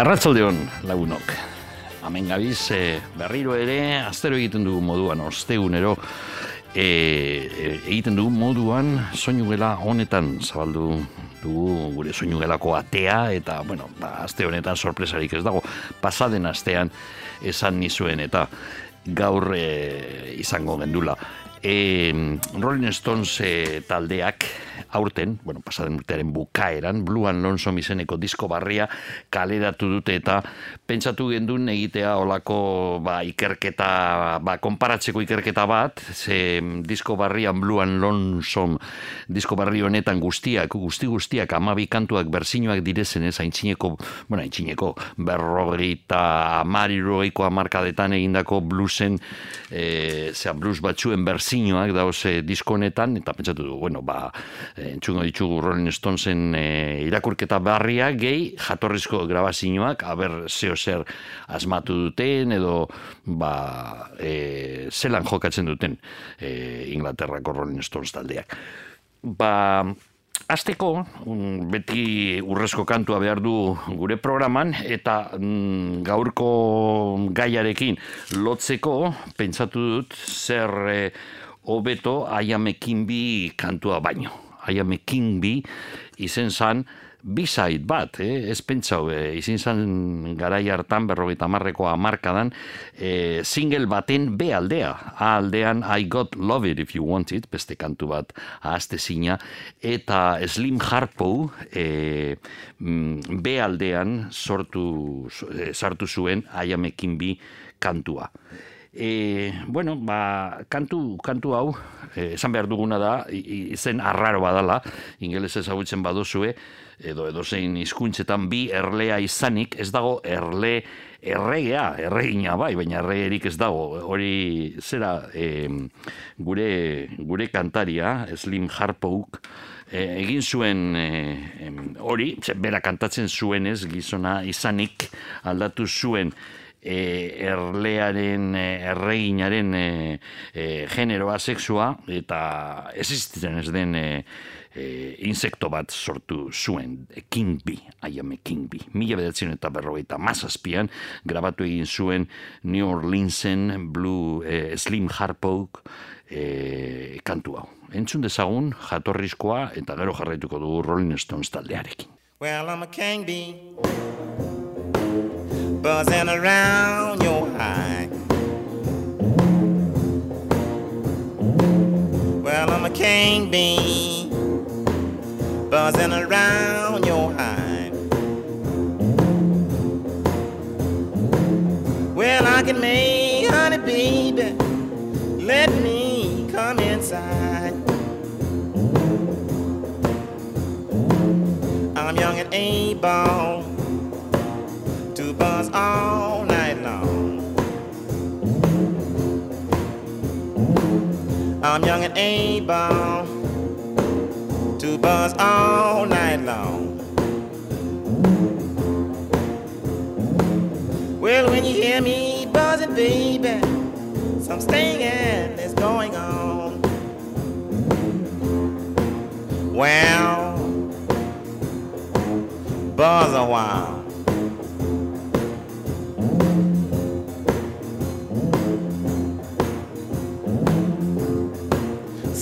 Arratzaldeon lagunok. Hemen gabiz e, berriro ere astero egiten dugu moduan ostegunero e, e, egiten dugu moduan soinu gela honetan zabaldu dugu gure soinu gelako atea eta bueno, ba, aste honetan sorpresarik ez dago pasaden astean esan nizuen eta gaur e, izango gendula. E, Rolling Stones e, taldeak aurten, bueno, pasaden urtearen bukaeran, Blue and Lonesome izeneko disko barria kaleratu dute eta pentsatu gendun egitea olako ba, ikerketa, ba, konparatzeko ikerketa bat, ze disko barrian Blue and Lonesome disko barri honetan guztiak, guzti guztiak amabi kantuak berzinoak direzen ez, haintzineko, bueno, haintzineko berrogeita amariroiko amarkadetan egindako bluesen, e, zera, blues batzuen berzinoak dauz e, disko honetan, eta pentsatu du, bueno, ba, entzungo ditugu Rolling Stonesen e, irakurketa barria, gehi jatorrizko grabazioak, haber zeo zer asmatu duten, edo ba, e, zelan jokatzen duten e, Inglaterrako Rolling Stones taldeak. Ba, Azteko, beti urrezko kantua behar du gure programan, eta mm, gaurko gaiarekin lotzeko, pentsatu dut, zer e, hobeto aiamekin bi kantua baino. Aiamekin bi izen zan, B-side bat, eh? ez pentsau, eh? izin zan garai hartan, berrogeita marreko amarkadan, eh, single baten B aldea. A aldean I Got Love It If You Want It, beste kantu bat ahazte zina, eta Slim Harpo eh, mm, B aldean sortu, eh, sartu zuen aiamekin bi kantua. E, bueno, ba, kantu, kantu hau, e, esan behar duguna da, izen arraro badala, ingeles ezagutzen baduzue, edo edo zein hizkuntzetan bi erlea izanik, ez dago erle erregea, erregina bai, baina erregerik ez dago. Hori zera e, gure, gure kantaria, Slim Harpouk, e, egin zuen hori, bera kantatzen zuenez, gizona izanik aldatu zuen e, erlearen, e, erreginaren e, e, generoa sexua eta existitzen ez den e, e, insekto bat sortu zuen King Bee, I am a King Bee. Mila bedatzen eta berrogeita mazazpian grabatu egin zuen New Orleansen Blue e, Slim Harpouk e, kantu hau. Entzun dezagun jatorrizkoa eta gero jarraituko dugu Rolling Stones taldearekin. Well, I'm a king bee buzzing around your hive. Well, I'm a king bee buzzing around your hive. Well, I can make honey, baby. Let me come inside. I'm young and able all night long. I'm young and able to buzz all night long. Well, when you hear me buzzing, baby, some stinging is going on. Well, buzz a while.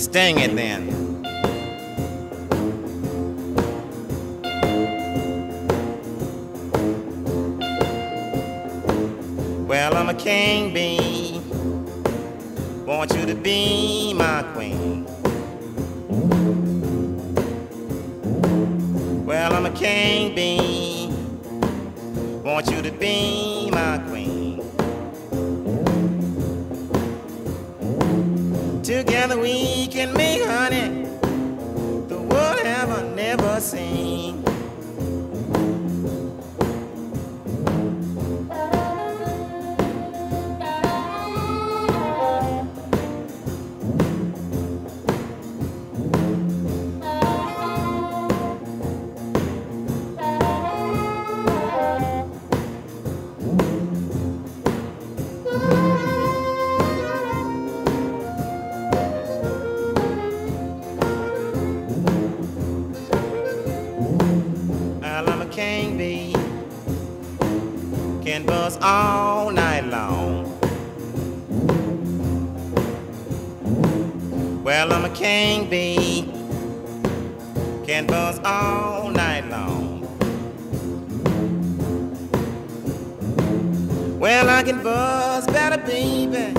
Sting it then. Well, I'm a king bee. Want you to be my queen. Well, I'm a king bee. Want you to be my queen. Together we can make honey the world have never seen. All night long. Well, I'm a king bee. Can buzz all night long. Well, I can buzz better, baby,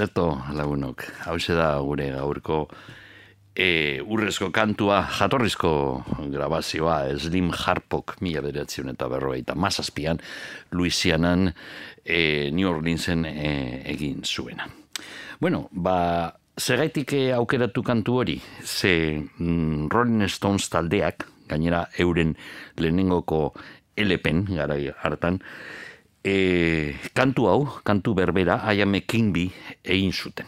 Eto, lagunok, hau da gure gaurko e, urrezko kantua, jatorrizko grabazioa, Slim Harpok, mila bederatzion eta berrogeita mazazpian, Louisianan, e, New Orleansen e, egin zuena. Bueno, ba, zegaitik e, aukeratu kantu hori, ze mm, Rolling Stones taldeak, gainera euren lehenengoko elepen, gara hartan, e, kantu hau, kantu berbera, I am a King Bee egin zuten.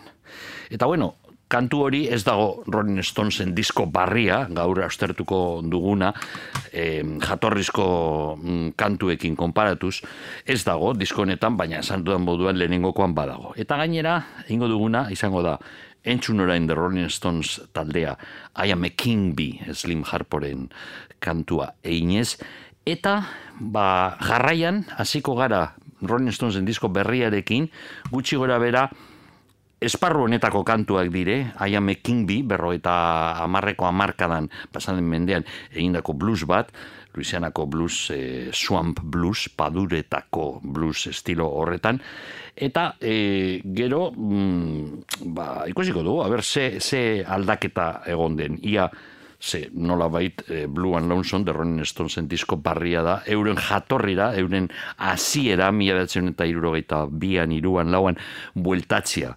Eta bueno, kantu hori ez dago Rolling Stonesen disko barria, gaur astertuko duguna, e, jatorrizko mm, kantuekin konparatuz, ez dago disko honetan, baina esan dudan moduan lehenengokoan badago. Eta gainera, ingo duguna, izango da, entzun orain The Rolling Stones taldea, I am a King Bee, Slim Harporen kantua einez, Eta, ba, jarraian, hasiko gara Rolling Stonesen disko berriarekin, gutxi gora bera, esparru honetako kantuak dire, I am a King Bee, berro eta amarreko amarkadan, pasanden mendean, egindako blues bat, Louisianako blues, eh, swamp blues, paduretako blues estilo horretan, eta e, gero, mm, ba, ikusiko du, a ber, ze, ze aldaketa egon den, ia, ze nola bait e, Blue and Lonesome de Rolling Stonesen disko barria da, euren jatorrira, euren hasiera mila behatzen eta irurogeita bian, iruan, lauan, bueltatzia.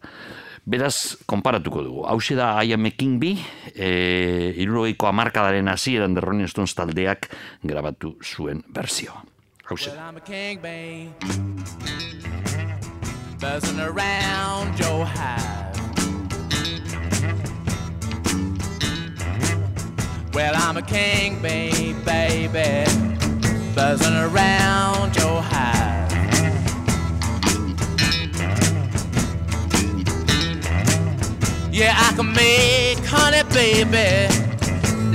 Beraz, konparatuko dugu. Hau da I am a King Bee, e, irurogeiko amarkadaren hasieran de Rolling Stones taldeak grabatu zuen berzioa. Hau Well, I'm a king bee. Buzzing around your hive. Well, I'm a king bee, baby. Buzzing around your hive. Yeah, I can make honey, baby.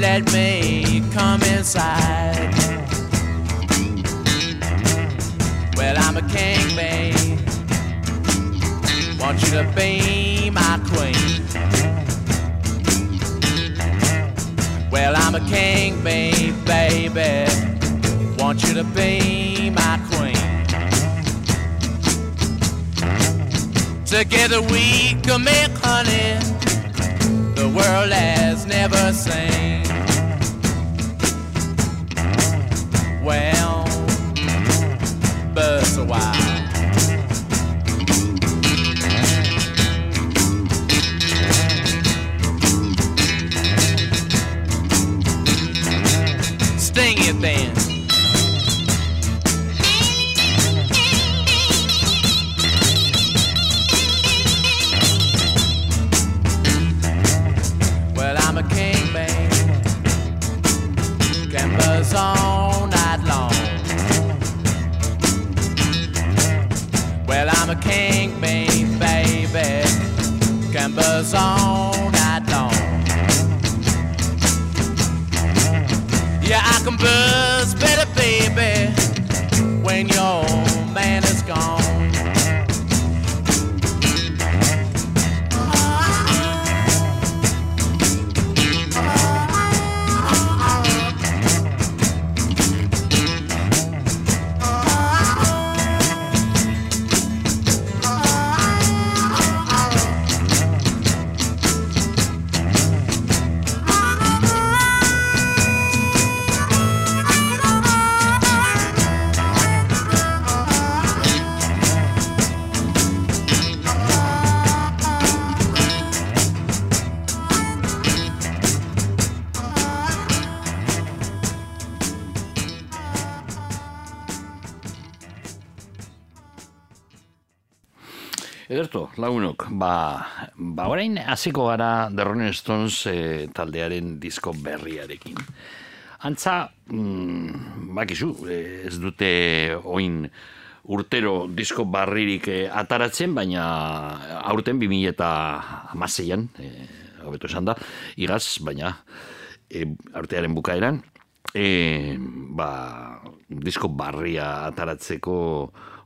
Let me come inside. Well, I'm a king, babe. Want you to be my queen. Well, I'm a king, babe, baby. Want you to be my queen. Together we can make honey the world has never seen. Well, but a while. Sting it. Well, I'm a king, babe. Can buzz all night long. Well, I'm a king, babe, baby. Can buzz all Yeah, I lagunok, ba, ba orain hasiko gara The Rolling Stones eh, taldearen disko berriarekin. Antza, mm, bakizu, eh, ez dute oin urtero disko barririk eh, ataratzen, baina aurten 2000 eta amaseian, eh, hobeto esan da, igaz, baina eh, aurtearen bukaeran, eh, ba, disko barria ataratzeko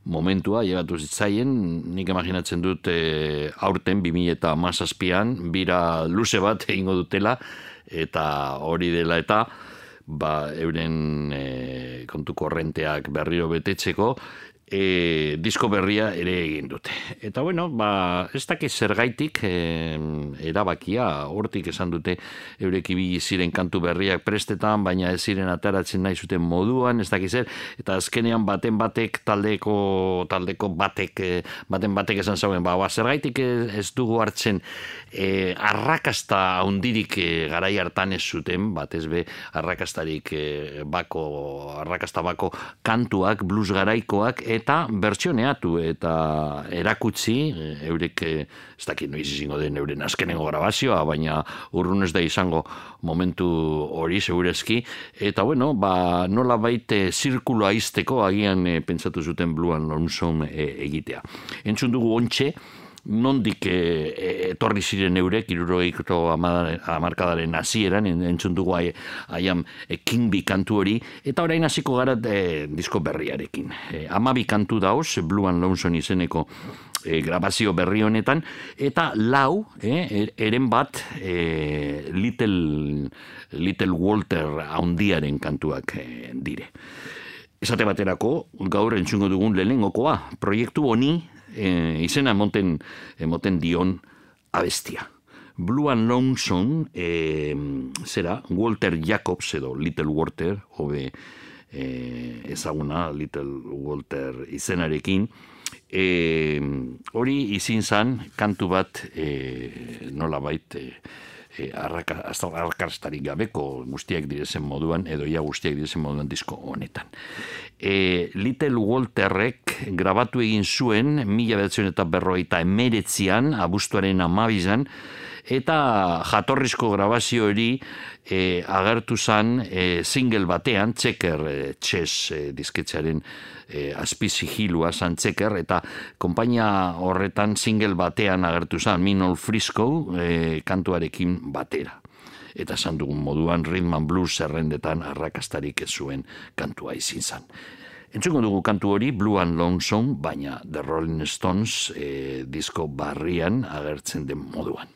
momentua, llegatu zitzaien, nik imaginatzen dut e, aurten 2000 eta mazazpian, bira luze bat egingo dutela, eta hori dela eta, ba, euren e, kontu korrenteak berriro betetzeko, e, disko berria ere egin dute. Eta bueno, ba, ez dakiz zergaitik e, erabakia, hortik esan dute eurek ibili ziren kantu berriak prestetan, baina ez ziren ataratzen nahi zuten moduan, ez dakiz zer, eta azkenean baten batek taldeko taldeko batek e, baten batek esan zauen, ba, ba zergaitik ez dugu hartzen e, arrakasta handirik e, garai hartan ez zuten, batez be arrakastarik e, bako arrakasta bako kantuak, blues garaikoak, eta bertsioneatu eta erakutsi eh, eurek eh, ez dakit noiz izango den euren azkenengo grabazioa baina urrun ez da izango momentu hori segurezki. Eta bueno ba nola baite zirkuloa izteko agian e, pentsatu zuten bluan lonson egitea. Entzun dugu ontxe nondik e, etorri ziren eurek, irurogeiko amarkadaren hasieran entzun dugu aiam e, kinbi kantu hori, eta orain hasiko gara e, disko berriarekin. E, amabi kantu dauz, Blue and Lonesome izeneko e, grabazio berri honetan, eta lau, e, eren bat, e, Little, Little Walter haundiaren kantuak e, dire. Esate baterako, gaur entzungo dugun lehenengokoa, proiektu honi, e, izena emoten, emoten dion abestia. Blue and Lonesome, e, zera, Walter Jacobs edo Little Walter, hobe e, ezaguna Little Walter izenarekin, e, hori izin zan kantu bat e, nola bait, e, e, arrakastarik gabeko guztiak direzen moduan, edo ia guztiak direzen moduan disko honetan. E, Little Walterrek grabatu egin zuen, mila behatzen eta berroita emeretzian, abuztuaren amabizan, eta jatorrizko grabazio hori e, agertu zan e, single batean, txeker e, txez e, disketxaren e, azpi sigilua zan txeker, eta konpainia horretan single batean agertu zan, Minol Frisco e, kantuarekin batera eta esan dugun moduan rhythm and blues zerrendetan arrakastarik ez zuen kantua izin zan. Entzuko dugu kantu hori Blue and Lonesome, baina The Rolling Stones e, disko barrian agertzen den moduan.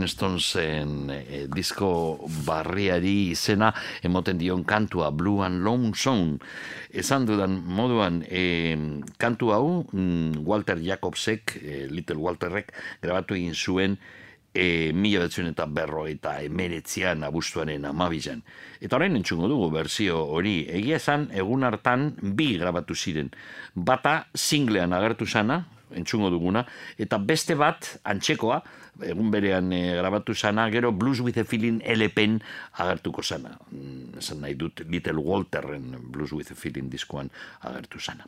Rolling Stonesen e, disko barriari izena emoten dion kantua Blue and Lonesome. Esan dudan moduan e, kantu hau mm, Walter Jacobsek, e, Little Walterrek, grabatu egin zuen e, mila betzen eta berro eta emeretzian abuztuaren amabizan. Eta orain entzungo dugu berzio hori egia esan egun hartan bi grabatu ziren. Bata singlean agertu sana, entzungo duguna, eta beste bat, antxekoa, egun berean e, grabatu sana, gero Blues with a Feeling LPn agertuko sana. Mm, Esan nahi dut Little Walterren Blues with a Feeling diskoan agertu sana.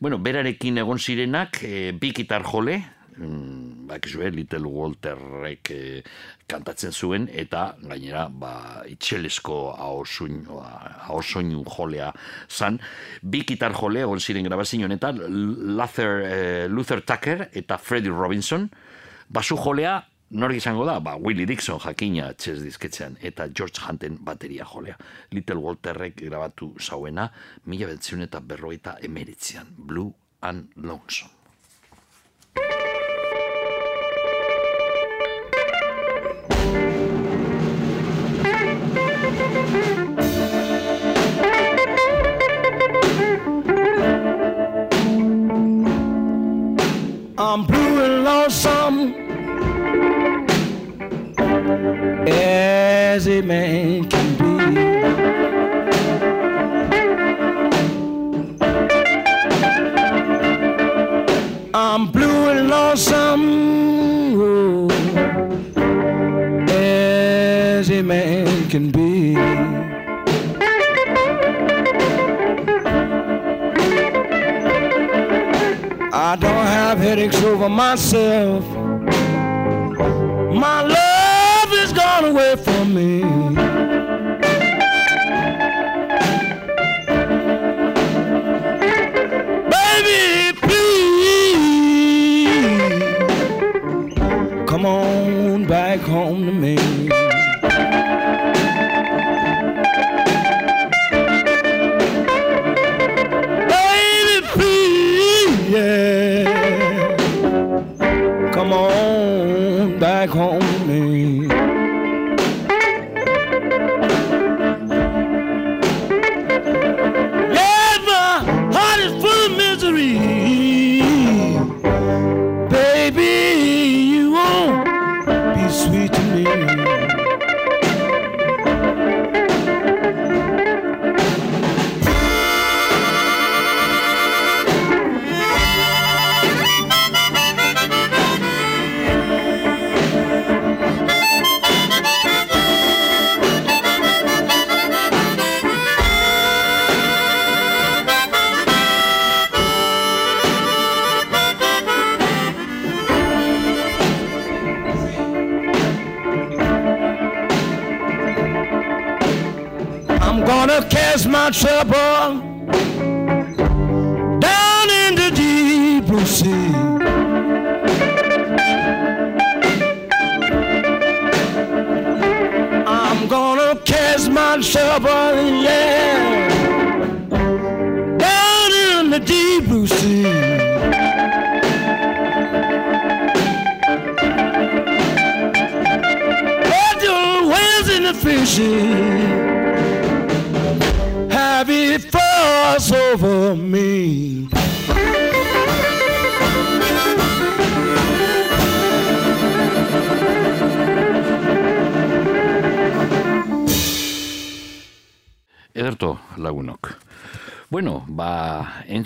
Bueno, berarekin egon zirenak, e, bi gitar jole, mm, bakizue, Little Walterrek e, kantatzen zuen, eta gainera, ba, itxelesko ahosoinu jolea zan. Bi gitar jole, egon ziren grabazio honetan, Luther, e, Luther Tucker eta Freddie Robinson, basu jolea, Nork izango da, ba, Willie Dixon jakina txez dizketzean, eta George Hunten bateria jolea. Little Walterrek grabatu zauena, mila betzion eta berroita emeritzean, Blue and Lonesome. As a man can be. I'm blue and lonesome oh, as a man can be. I don't have headaches over myself.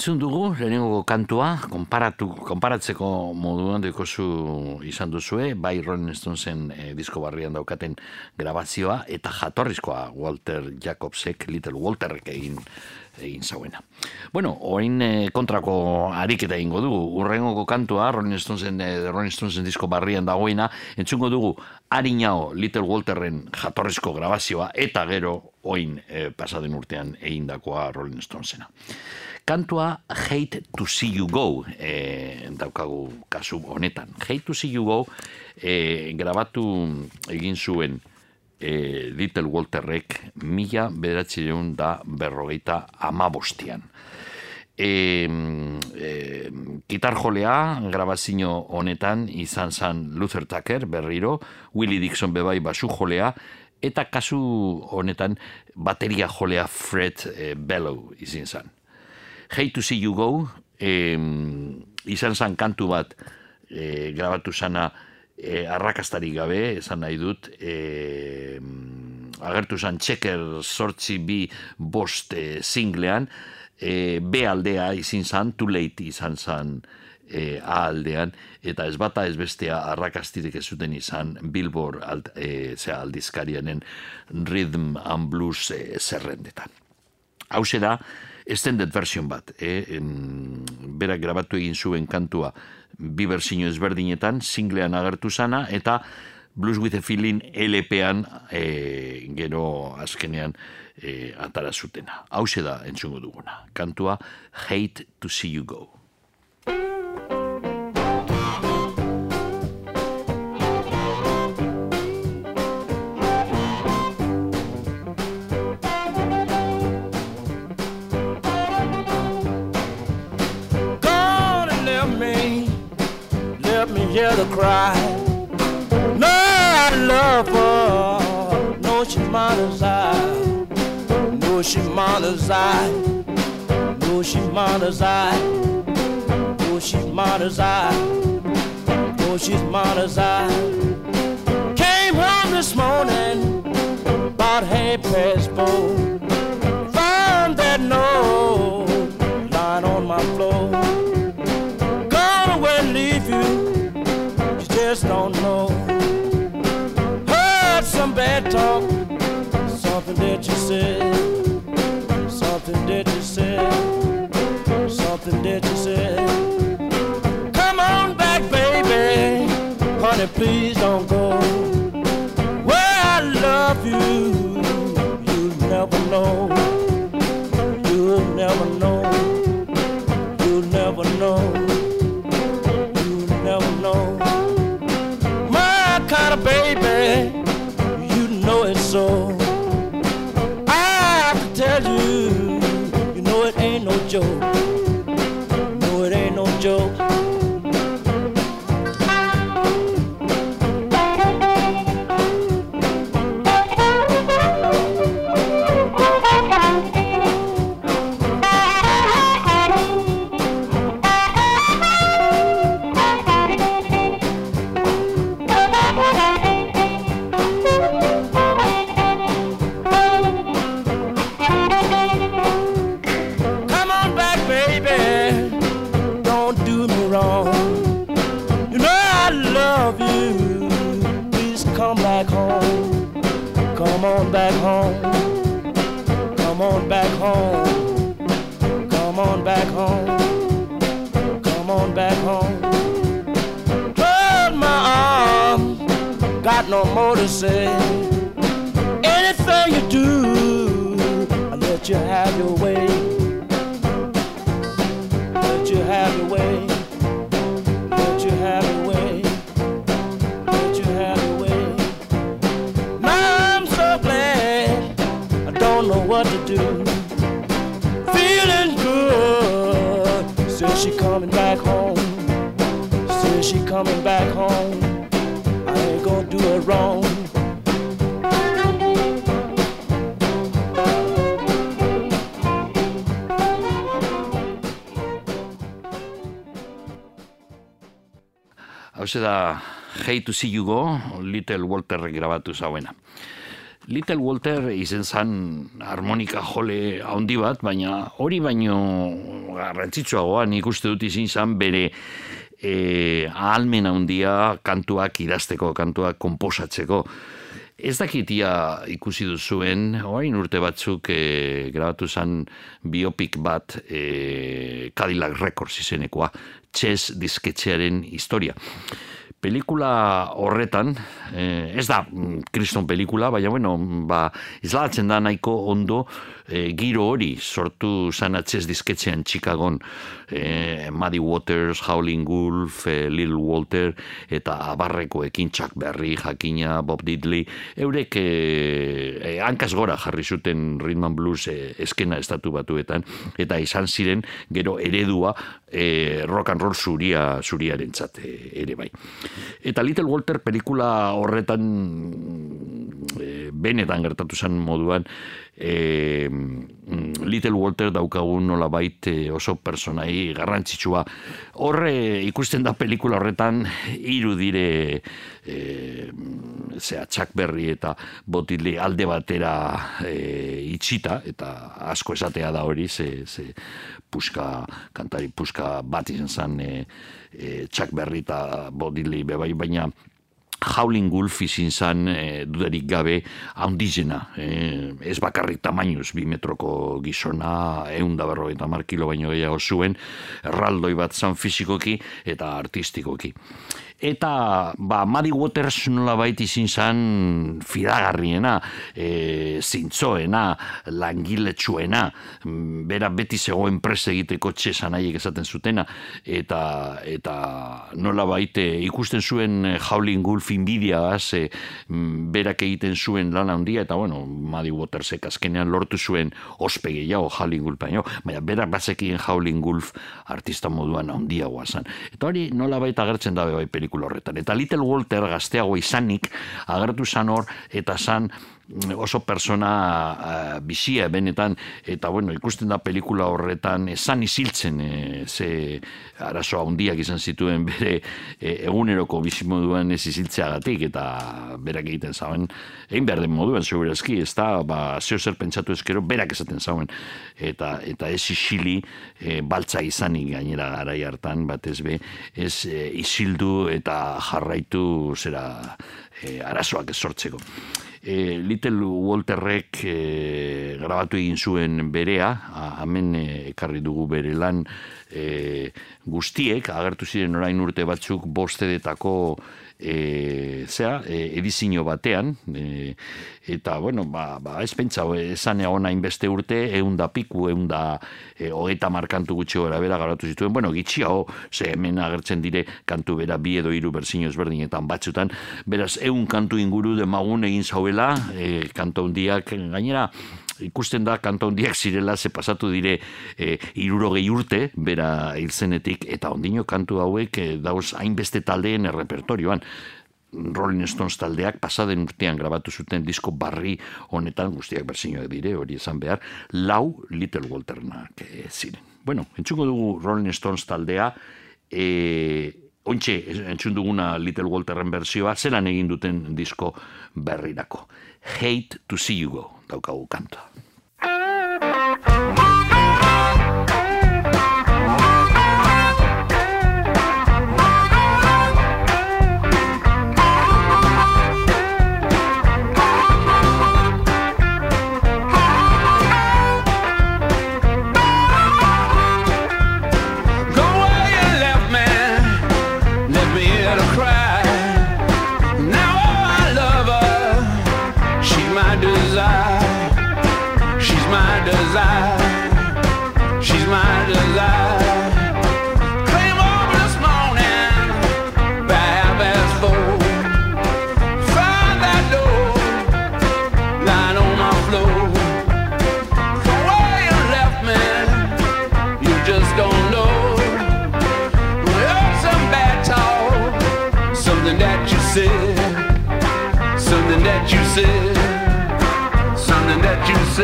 Entzun dugu, lehenengo kantua, konparatu, konparatzeko moduan dekozu izan duzue, bai Rolling Stonesen e, disko barrian daukaten grabazioa, eta jatorrizkoa Walter Jacobsek, Little Walterrek egin egin zauena. Bueno, orain eh, kontrako ariketa egingo dugu. Urrengoko kantua, Rolling Stonesen, eh, Rolling Stonesen disko barrian dagoena, entzungo dugu Ariñao Little Walterren jatorrizko grabazioa, eta gero, oin eh, pasaden urtean egindakoa Rolling Stonesena. Kantua Hate to See You Go eh, daukagu kasu honetan. Hate to See You Go eh, grabatu egin zuen e, Little Walterrek mila bederatzireun da berrogeita amabostian. E, e, gitar jolea, grabazio honetan izan zan Luther Tucker berriro, Willie Dixon bebai basu jolea, eta kasu honetan bateria jolea Fred e, Bellow izin zan. Hate to see you go, e, izan zan kantu bat e, grabatu zana e, arrakastari gabe, esan nahi dut, e, agertu zan txeker sortzi bi bost e, singlean, e, B aldea izin zan, too late izan zan e, A aldean, eta ez bata ez bestea arrakastirik ez zuten izan Billboard ald, e, aldizkarianen rhythm and blues e, zerrendetan. Hau da, extended version bat, e, em, berak grabatu egin zuen kantua bi berzino ezberdinetan, singlean agertu zana, eta Blues with a Feeling LP-an e, gero azkenean e, atara zutena. Hau da entzungo duguna. Kantua Hate to See You Go. The cry. No, I love her. No, she's mine as I. No, she's mine as I. No, she's mine as I. No, she's mine as I. No, she's mine as I. Came home this morning about half past four. Found that note lying on my floor. Gone away, leave you just don't know. Heard some bad talk, something that you said, something that you said, something that you said. Come on back, baby, honey, please don't go. Where I love you, you'll never know. You'll never know. You'll never know. Kind of baby, you know it so. I have to tell you, you know it ain't no joke. More to say. Anything you do, I let you have your way. Let you have your way. Let you have your way. Let you have your way. Now I'm so glad I don't know what to do. Feeling good. Says she coming back home. Says she coming back home. Ain't gonna do her wrong. Hau da Hate to See You Go, Little Walter grabatu zauena. Little Walter izen zan harmonika jole handi bat, baina hori baino garrantzitsuagoa nik uste dut izin zan bere e, ahalmen handia kantuak idazteko, kantuak komposatzeko. Ez dakitia ikusi duzuen, orain urte batzuk e, grabatu zen biopik bat e, Cadillac Records izenekoa, Chess disketxearen historia. pelikula horretan, eh, ez da kriston pelikula, baina bueno, ba, izlatzen da nahiko ondo eh, giro hori sortu zan atzez dizketzean Chicagon eh, Muddy Waters, Howling Wolf, eh, Lil Walter eta abarrekoekin Chuck Berry, Jakina, Bob Diddley, eurek eh, eh, hankaz gora jarri zuten Rhythm and Blues eh, eskena estatu batuetan, eta izan ziren gero eredua eh, rock and roll zuria, zuriarentzat eh, ere bai. Eta Little Walter pelikula horretan e, benetan gertatu zen moduan e, Little Walter daukagun nola bait oso personai garrantzitsua. Horre ikusten da pelikula horretan hiru dire e, zera, Chuck Berry eta Botile alde batera e, itxita, eta asko esatea da hori, ze, ze puska, kantari puska bat izan zen e, e, Chuck Berry eta Bodili bebai, baina Howling Wolf izin zan e, dudarik gabe haundizena. E, ez bakarrik tamainuz, bi metroko gizona, egun da berro eta markilo baino gehiago zuen, erraldoi bat zan fizikoki eta artistikoki eta ba, Muddy Waters nola baita izin zan fidagarriena, e, zintzoena, langiletsuena, mm, bera beti zegoen prese egiteko txesan nahiek esaten zutena, eta, eta nola baite ikusten zuen Howling Wolf inbidia e, berak egiten zuen lan handia, eta bueno, Muddy Watersek azkenean lortu zuen ospege jau Howling Wolf baino, baina berak bazekien Howling Wolf artista moduan handia guazan. Eta hori nola baita agertzen dabe bai pelikula horretan. Eta Little Walter gazteago izanik agertu zan hor eta zan oso persona uh, bizia benetan eta bueno ikusten da pelikula horretan esan isiltzen e, ze arazo handiak izan zituen bere e, eguneroko bizimoduan ez isiltzeagatik eta berak egiten zauen egin behar den moduan segurazki ez da ba, zeo zer pentsatu ezkero berak esaten zauen. Eta eta ez isili e, baltza izanik gainera garai hartan batez be ez e, isildu eta jarraitu zera e, arazoak sortzeko e, Little Walterrek e, grabatu egin zuen berea, hemen e, ekarri dugu bere lan e, guztiek, agertu ziren orain urte batzuk bostedetako e, zera, e, edizio batean, e, eta, bueno, ba, ba ez pentsa, esan egon hainbeste urte, egun da piku, egun da e, hogeita markantu gutxi gora bera garatu zituen, bueno, gitxiago, ze hemen agertzen dire kantu bera bi edo hiru berzino ezberdinetan batzutan, beraz, egun kantu inguru demagun egin zauela, e, kantu hundiak gainera, ikusten da kanto hondiak zirela ze pasatu dire e, irurogei urte bera hilzenetik eta ondino kantu hauek e, dauz hainbeste taldeen errepertorioan Rolling Stones taldeak pasaden urtean grabatu zuten disko barri honetan guztiak berzinoak dire hori esan behar lau Little Walternak e, ziren. Bueno, entzuko dugu Rolling Stones taldea e, Ointxe, entzun duguna Little Walterren berzioa, zelan egin duten disko berrirako. Hate to see you go, daukagu kanta.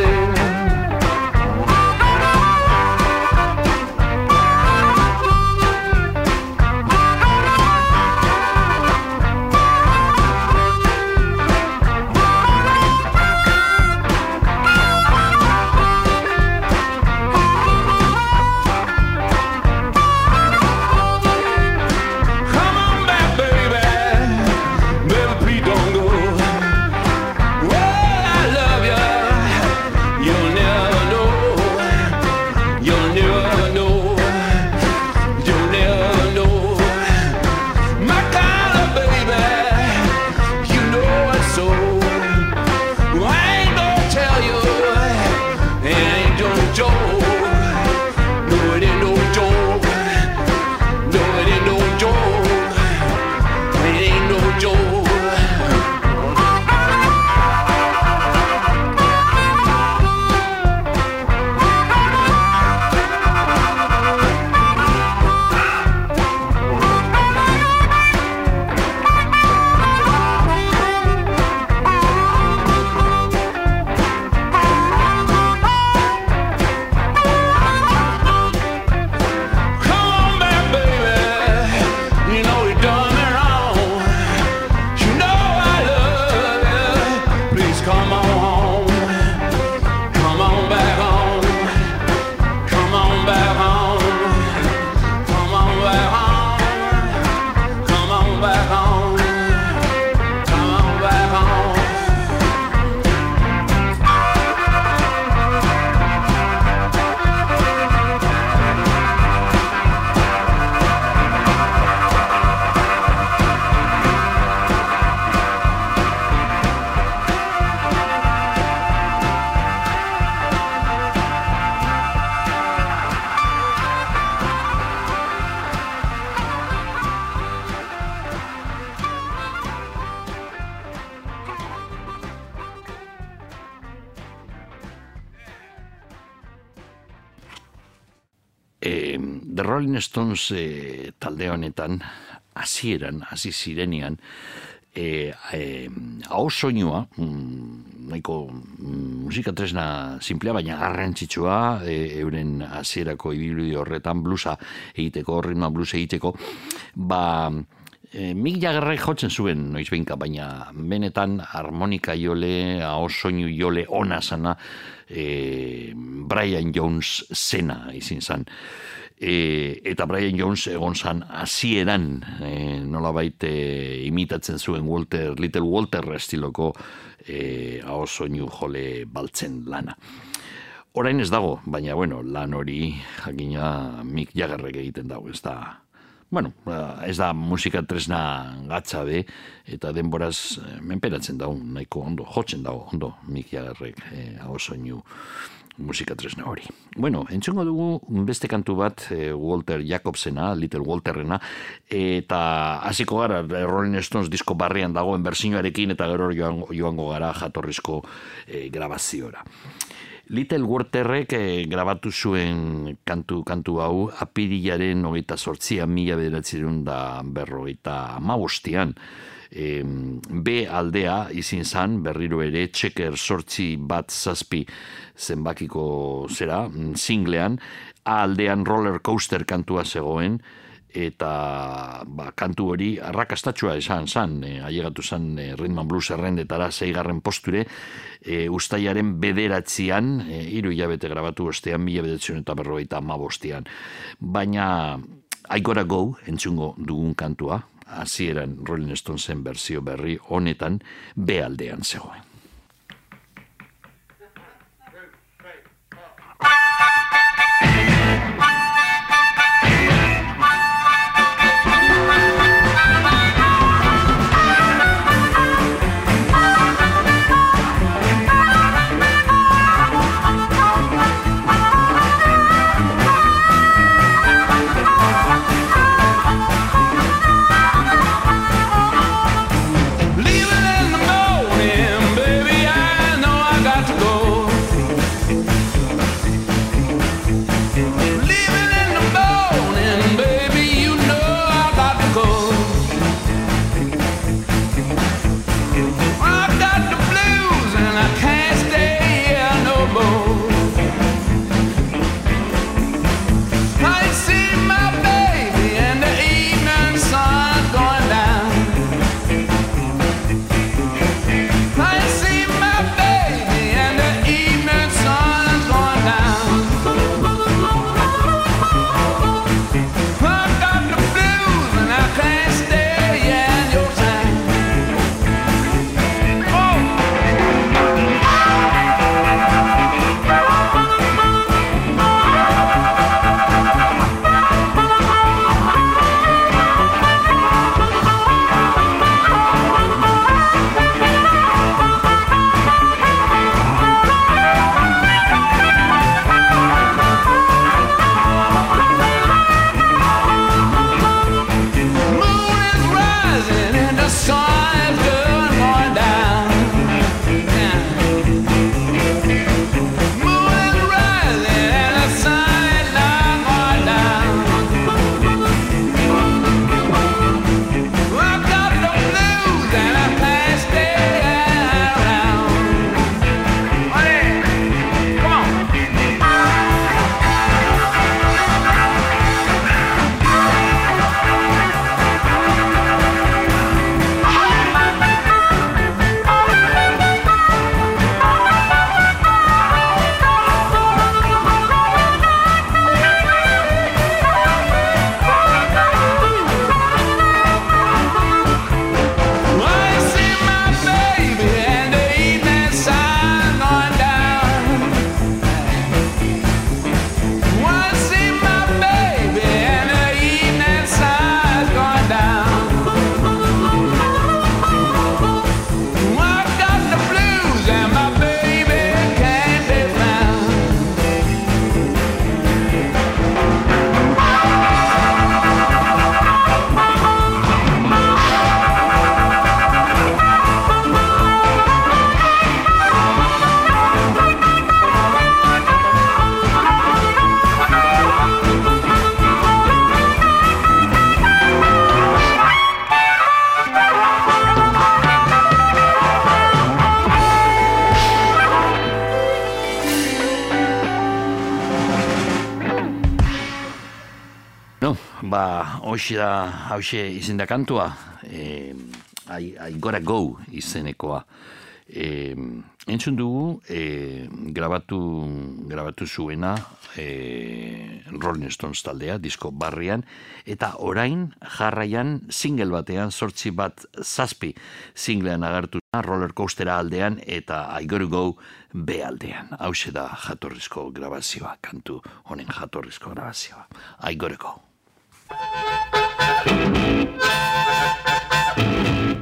That E, The Rolling Stones e, talde honetan, hasieran, hasi zirenean, e, e, hau soinua, mm, nahiko mm, musika tresna simplea, baina garrantzitsua, e, euren hasierako ibilu horretan blusa egiteko, ritma blusa egiteko, ba, e, Mick Jaggerrek jotzen zuen noiz behinka, baina benetan harmonika jole, hau soinu jole ona sana, e, Brian Jones zena izin zan. E, eta Brian Jones egon zan hasieran e, nolabait e, imitatzen zuen Walter, Little Walter estiloko e, hau soinu jole baltzen lana. Orain ez dago, baina bueno, lan hori jakina Mick Jaggerrek egiten dago, ez da bueno, ba, ez da musika tresna gatza be, eta denboraz eh, menperatzen dago, nahiko ondo, jotzen dago, ondo, Mick Jaggerrek eh, hau soinu musika tresna hori. Bueno, entzungo dugu beste kantu bat eh, Walter Jacobsena, Little Walterrena, eta hasiko gara Rolling Stones disko barrian dagoen berzinoarekin eta gero joango, joango gara jatorrizko eh, grabaziora. Little Walterrek eh, grabatu zuen kantu kantu hau apirilaren hogeita sortzian mila bederatzerun da berrogeita amabostian. E, B aldea izin zan, berriro ere, txeker sortzi bat zazpi zenbakiko zera, mm, singlean, A aldean roller coaster kantua zegoen, eta ba, kantu hori arrakastatxua esan zan, e, ailegatu zan e, Rhythm and Blues errendetara zeigarren posture, e, ustaiaren bederatzean, e, iru hilabete grabatu ostean, mila bederatzen eta berrogeita amabostean. Baina, I gotta go, entzungo dugun kantua, hasieran Rolling Stonesen berzio berri honetan, bealdean zegoen. Hoxe da, hause izen da kantua, e, I, I gotta go izenekoa. E, entzun dugu, e, grabatu, grabatu zuena e, Rolling Stones taldea, disko barrian, eta orain jarraian single batean, sortzi bat zazpi singlean agertu roller coastera aldean eta I gotta go B aldean. Hau da jatorrizko grabazioa, kantu honen jatorrizko grabazioa. I gotta go. Thank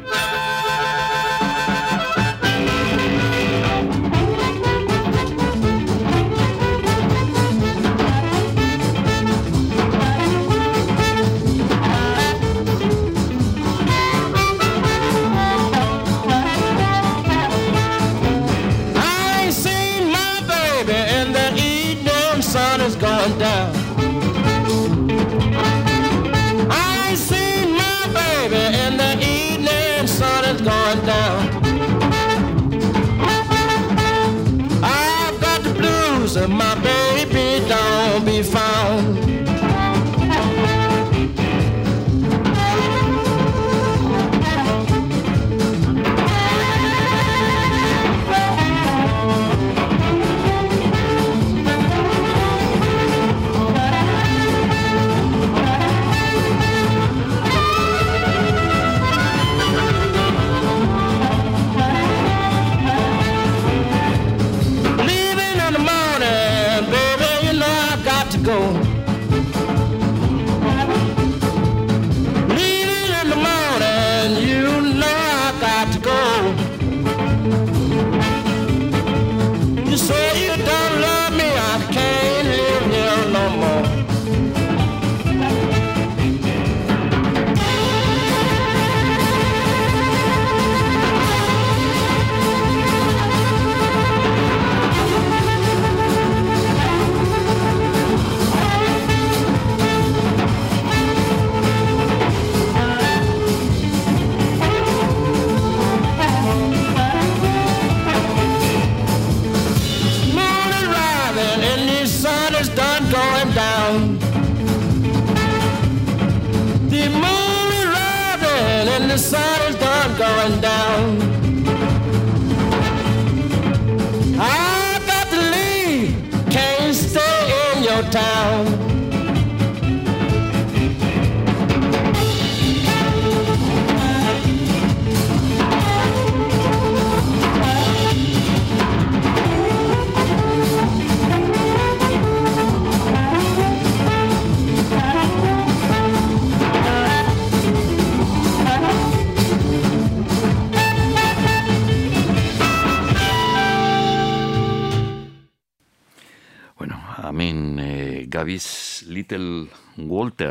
you.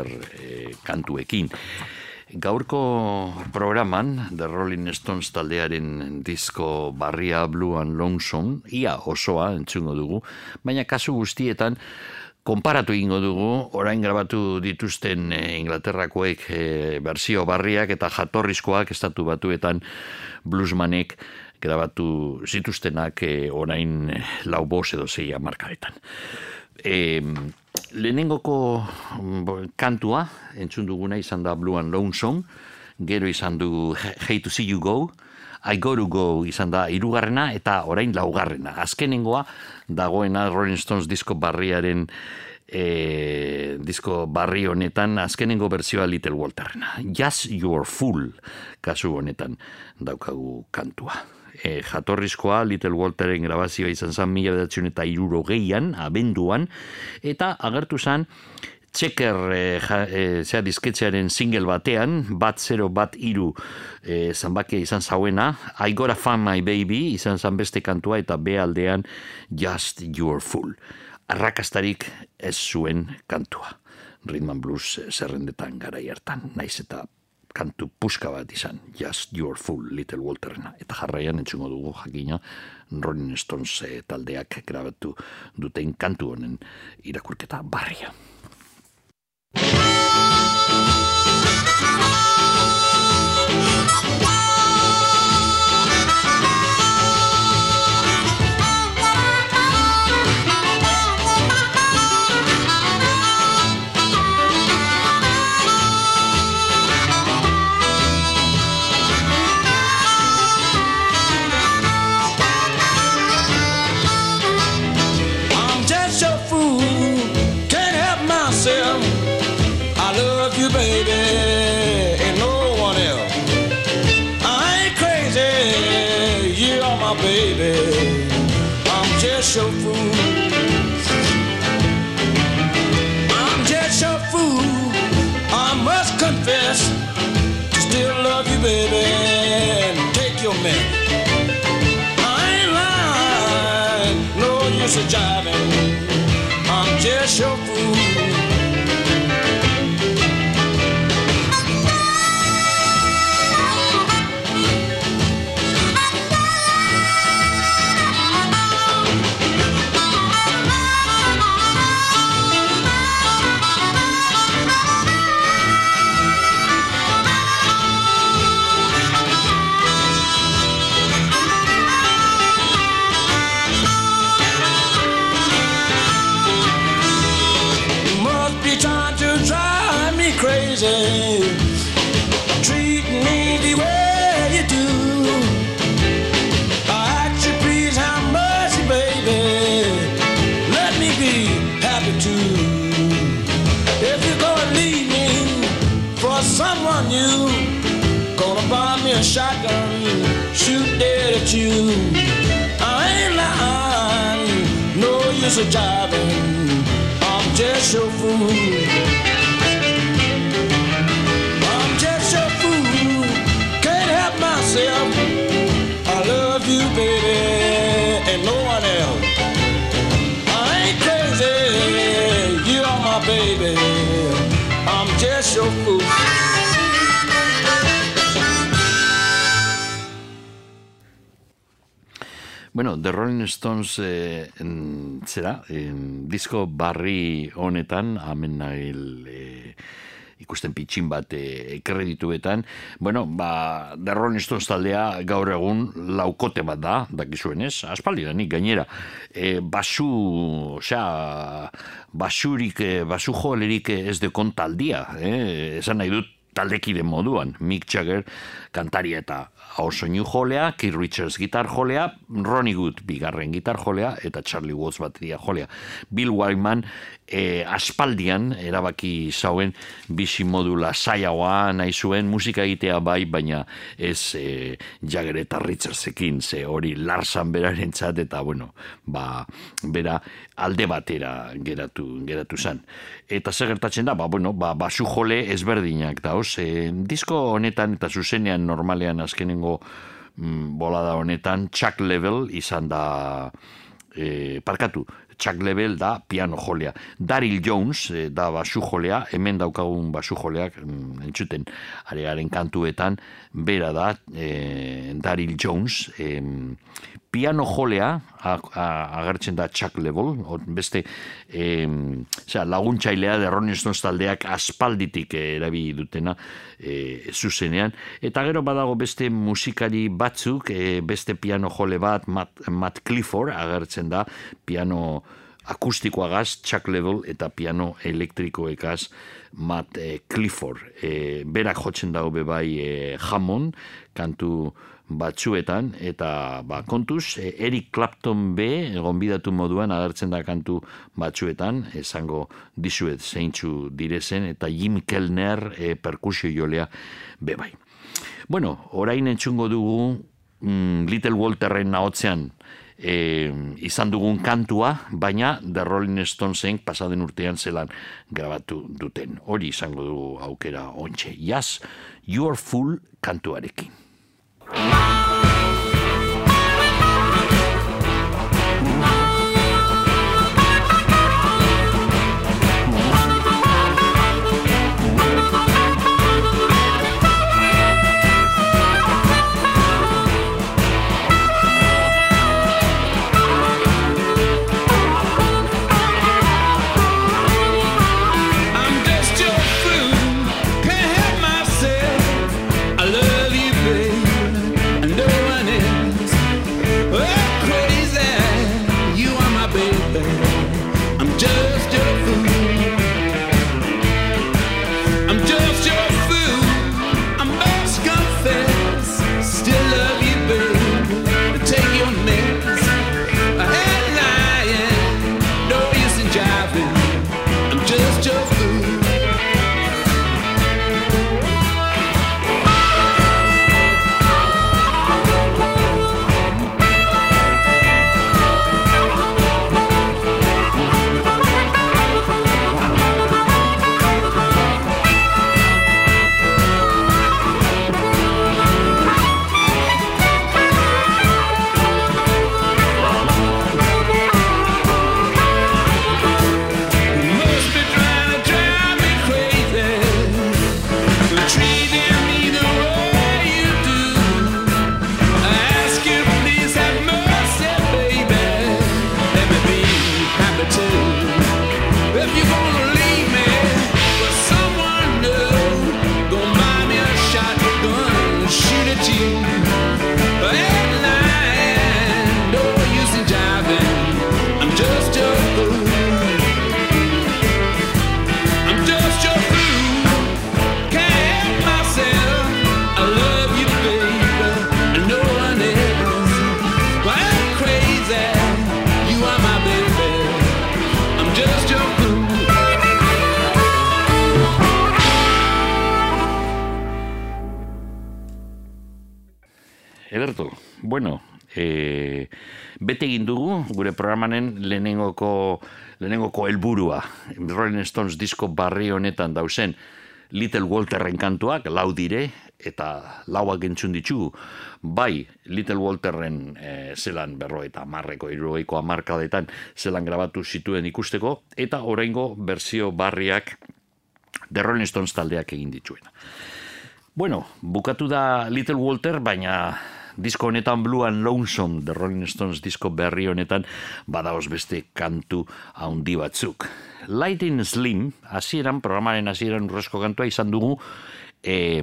Walter e, kantuekin. Gaurko programan, The Rolling Stones taldearen disko barria Blue and Lonesome, ia osoa entzungo dugu, baina kasu guztietan konparatu egingo dugu, orain grabatu dituzten e, Inglaterrakoek e, berzio barriak eta jatorrizkoak estatu batuetan bluesmanek grabatu zituztenak e, orain eh, lau bos edo zeia markaretan. E, lehenengoko mm, bo- kantua, entzun duguna izan da Blue and Lonesome, gero izan du Hate to See You Go, I Go to Go izan da irugarrena eta orain laugarrena. Azkenengoa dagoena Rolling Stones disko barriaren e, disko barri honetan azkenengo berzioa Little Walterrena. Just Your Fool kasu honetan daukagu kantua. E, jatorrizkoa Little Walteren grabazioa izan zen mila bedatzen eta irurogeian, abenduan, eta agertu zen Txeker e, ja, e, zera disketxearen single batean, bat zero bat iru e, zanbakia izan zauena, I gotta find my baby izan zan beste kantua eta B aldean Just Your Fool. Arrakastarik ez zuen kantua. Rhythm and Blues zerrendetan gara hartan, naiz eta kantu puska bat izan, Just Your Fool, Little Walterna. Eta jarraian entzungo dugu jakina Rolling Stones eh, taldeak grabatu duten kantu honen irakurketa barria. Baby. Take your man. I ain't lying, no use of jiving. I'm just your fool. At you. I ain't lying, no use of jiving. I'm just your fool. I'm just your fool. Can't Bueno, The Rolling Stones eh, en, zera, en, disko barri honetan, amen nahil eh, ikusten pitxin bat eh, kredituetan, bueno, ba, The Rolling Stones taldea gaur egun laukote bat da, dakizuen ez, aspaldi da nik gainera, eh, basu, osea, basurik, eh, basu jolerik ez dekon taldia, eh, esan nahi dut taldekide moduan, Mick Jagger kantaria eta soinu jolea, Keith Richards gitar jolea, Ronnie Wood bigarren gitar jolea, eta Charlie Watts bateria jolea. Bill Wyman e, aspaldian erabaki zauen bizi modula zaiagoa nahi zuen musika egitea bai, baina ez e, Jagger eta Richardsekin, ze hori Larsan beraren txat, eta bueno, ba, bera alde batera geratu, geratu zen. Eta zer gertatzen da, ba, bueno, ba, basu jole ezberdinak dauz, e, disko honetan eta zuzenean normalean azkenengo mm, bolada honetan Chuck Level izan da e, parkatu, Chuck Level da piano jolea. Daryl Jones e, da basu jolea, hemen daukagun basu joleak mm, entzuten arearen kantuetan, bera da e, Daryl Jones, e, piano jolea agertzen da Chuck Level, beste e, osea, laguntzailea de Rolling Stones taldeak aspalditik eh, erabili dutena e, zuzenean. Eta gero badago beste musikari batzuk, e, beste piano jole bat, Matt, Matt Clifford agertzen da, piano akustikoagaz Chuck Level eta piano elektrikoekaz Matt Clifford. E, berak jotzen dago bebai e, Hammond, kantu batzuetan, eta ba, kontuz, e, Eric Clapton B, gonbidatu moduan agertzen da kantu batzuetan, esango dizuet zeintzu direzen, eta Jim Kellner e, perkusio jolea bebai. Bueno, orain entzungo dugu mm, Little Walterren nahotzean e, izan dugun kantua, baina The Rolling Stonesen pasaden urtean zelan grabatu duten. Hori izango dugu aukera ontxe. Yes, You're Full kantuarekin. I'm programanen lehenengoko, lehenengoko helburua. Rolling Stones disko barri honetan dauzen Little Walterren kantuak, lau dire, eta lauak entzun ditugu. Bai, Little Walterren e, zelan berro eta marreko irugeiko amarkadetan zelan grabatu zituen ikusteko, eta oraingo berzio barriak The Rolling Stones taldeak egin dituena. Bueno, bukatu da Little Walter, baina disko honetan Blue and Lonesome, The Rolling Stones disko berri honetan, badaoz beste kantu haundi batzuk. Lighting Slim, hasieran programaren hasieran urrezko kantua izan dugu, eh,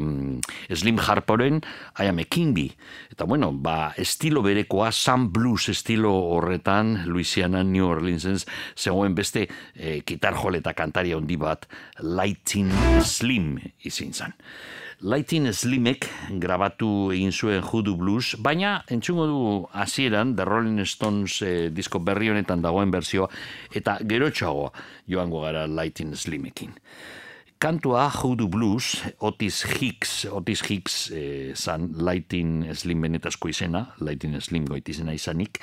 Slim Harporen I am a Kimby. Eta bueno, ba, estilo berekoa, Sun Blues estilo horretan, Louisiana, New Orleans, zegoen beste eh, gitar joleta kantaria handi bat, Lighting Slim izin zan. Lighting Slimek grabatu egin zuen Hoodoo Blues, baina entzungo du hasieran The Rolling Stones eh, disko berri honetan dagoen berzioa, eta gerotxoago joango gara Lighting Slimekin. Kantua Hoodoo Blues, Otis Hicks, Otis Hicks eh, zan Lighting Slim benetazko izena, Lighting Slim goitizena izanik,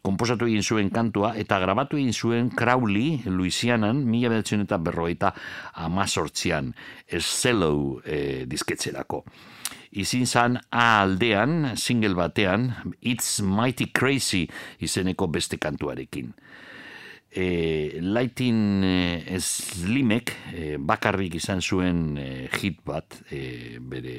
komposatu egin zuen kantua eta grabatu egin zuen Crowley, Louisianan, mila bedatzen eta berroita amazortzian, Eszelou eh, disketzerako. Izin zan A aldean, single batean, It's Mighty Crazy izeneko beste kantuarekin e, Lighting e, Slimek e, bakarrik izan zuen e, hit bat e, bere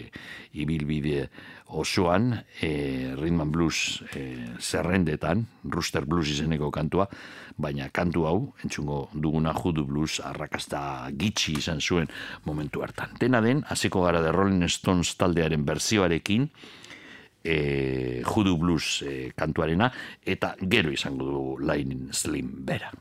ibilbide osoan e, Rhythm and Blues e, zerrendetan, Rooster Blues izeneko kantua, baina kantu hau, entzungo duguna Judu Blues arrakasta gitxi izan zuen momentu hartan. Dena den, hasiko gara de Rolling Stones taldearen berzioarekin, e, Judu Blues e, kantuarena, eta gero izango du Lightning Slim bera.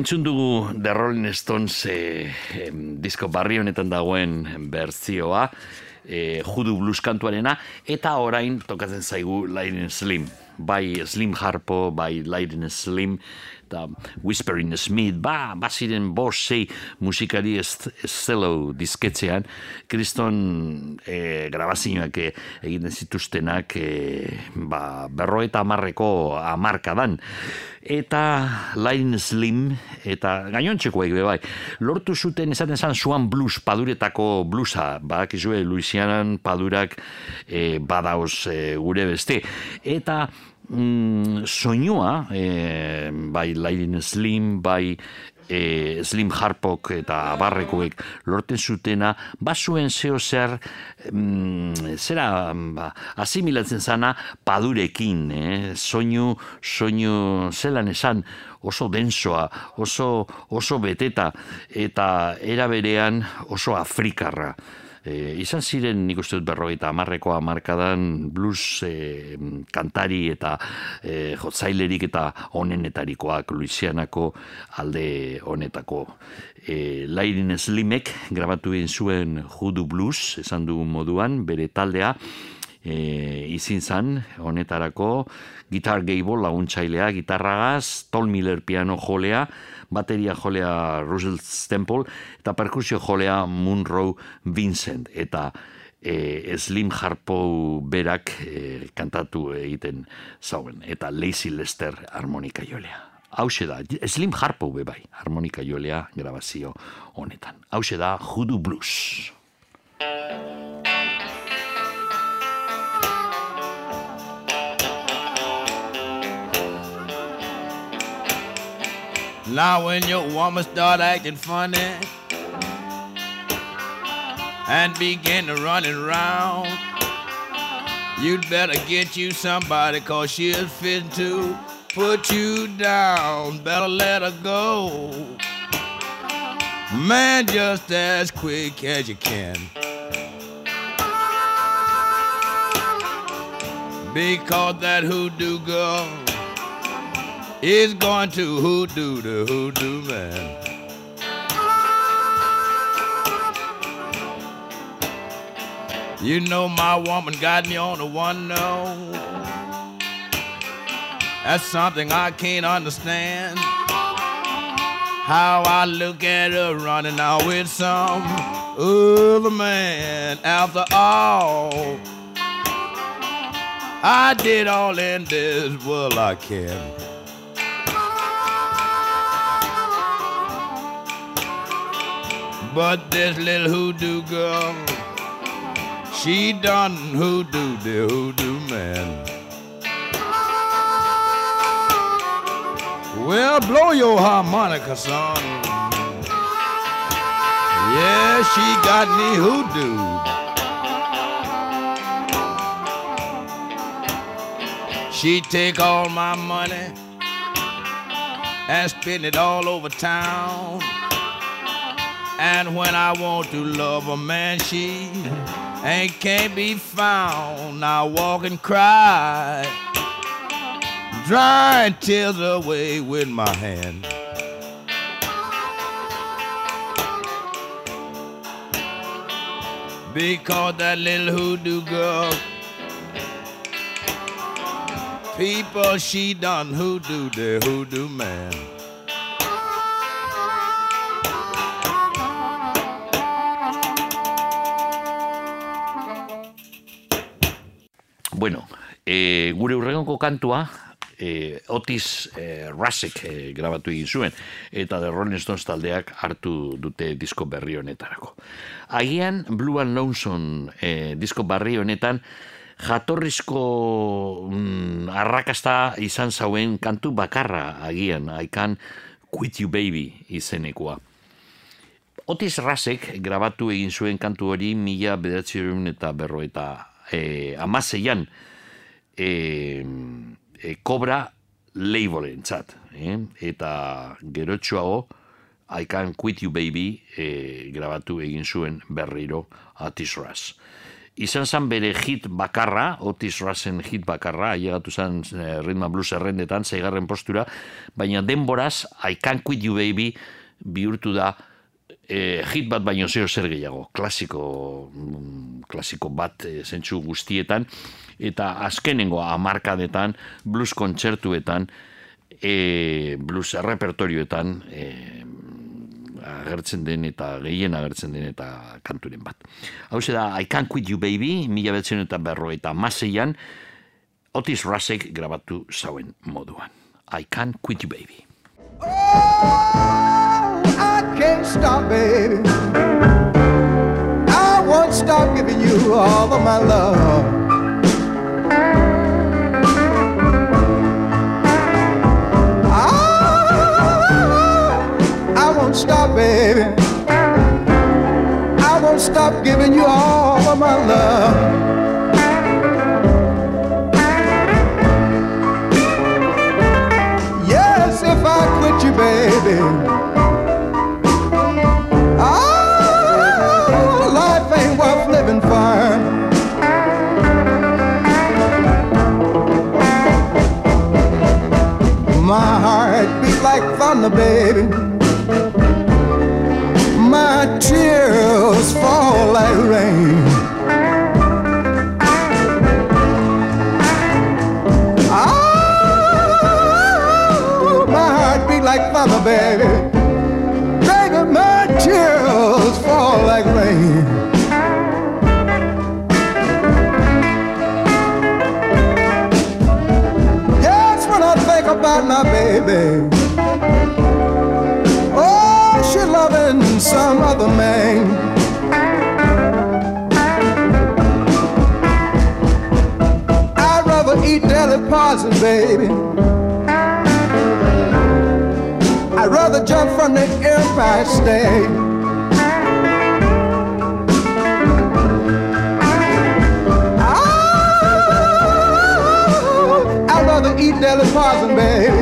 Entzun dugu The Rolling Stones eh, disko barri honetan dagoen berzioa, eh, Judu Blues kantuarena, eta orain tokatzen zaigu Lightning Slim. Bai Slim Harpo, bai Lightning Slim eta Whispering Smith, ba, ba ziren bost sei musikari ez, ez zelo disketzean, kriston e, grabazioak e, egiten zituztenak e, ba, berro eta amarreko amarkadan. Eta Line Slim, eta gainontzekoek be bai, lortu zuten esaten zan Swan Blues paduretako bluesa, badakizue Louisianan padurak e, badauz e, gure beste. Eta mm, soinua, e, bai Line Slim, bai e, Slim Harpok eta Barrekoek lorten zutena, basuen zeo zer, mm, zera, ba, asimilatzen zana padurekin, eh? soinu, soinu, zelan esan, oso densoa, oso, oso beteta, eta era berean oso afrikarra. E, izan ziren nik uste dut berrogeita amarreko amarkadan blues e, kantari eta e, jotzailerik eta onenetarikoak Luisianako alde honetako. E, Lairin Slimek grabatu egin zuen Judu Blues, esan du moduan, bere taldea, e, izin zan, honetarako, Guitar Gable laguntzailea, gitarragaz, Tol Miller piano jolea, bateria jolea Russell Stemple, eta perkusio jolea Munro Vincent, eta e, Slim Harpo berak e, kantatu egiten zauen, eta Lazy Lester harmonika jolea. Hau da, Slim Harpo be bai, harmonika jolea grabazio honetan. Hau da, Hoodoo Blues. Now when your woman start acting funny and begin to running around, you'd better get you somebody cause she's fit to put you down. Better let her go. Man, just as quick as you can. Because that hoodoo girl is going to hoodoo the hoodoo man. You know my woman got me on the one no. That's something I can't understand. How I look at her running out with some other man. After all, I did all in this world I can. But this little hoodoo girl, she done hoodoo the hoodoo man. Well, blow your harmonica, son. Yeah, she got me hoodooed. She take all my money and spend it all over town. And when I want to love a man, she ain't can't be found. I walk and cry, drying tears away with my hand. Because that little hoodoo girl, people she done hoodoo the hoodoo man. Bueno, e, gure urrengonko kantua, e, Otis e, Rasek e, grabatu egin zuen, eta The Rolling Stones taldeak hartu dute disko berri honetarako. Agian, Blue and Lonesome e, disko berri honetan, jatorrizko mm, arrakasta izan zauen kantu bakarra agian, aikan Quit You Baby izenekoa. Otis Rasek grabatu egin zuen kantu hori mila bedatzerun eta berro eta e, amaseian e, e, kobra labelen txat. Eh? Eta gerotxoago I Can Quit You Baby e, grabatu egin zuen berriro Otis Ras. Izan zan bere hit bakarra, Otis Rasen hit bakarra, ailegatu zan e, Rhythm Blues errendetan, zeigarren postura, baina denboraz I Can Quit You Baby bihurtu da e, hit bat baino zeo zer gehiago, klasiko, mm, klasiko bat e, zentsu guztietan, eta azkenengo amarkadetan, blues kontzertuetan, e, blues repertorioetan e, agertzen den eta gehien agertzen den eta kanturen bat. Hau da, I Can't Quit You Baby, mila betzen eta berro eta maseian, Otis Rasek grabatu zauen moduan. I Can't Quit You Baby. Oh, can't stop, baby. I won't stop giving you all of my love. I, I won't stop, baby. I won't stop giving you all of my love. Baby. My tears fall like rain. Oh, my heart beat like thunder, baby. Baby, my tears fall like rain. Yes, when I think about my baby. Some other man. I'd rather eat deli parson, baby. I'd rather jump from the Empire State. Oh, I'd rather eat deli parson, baby.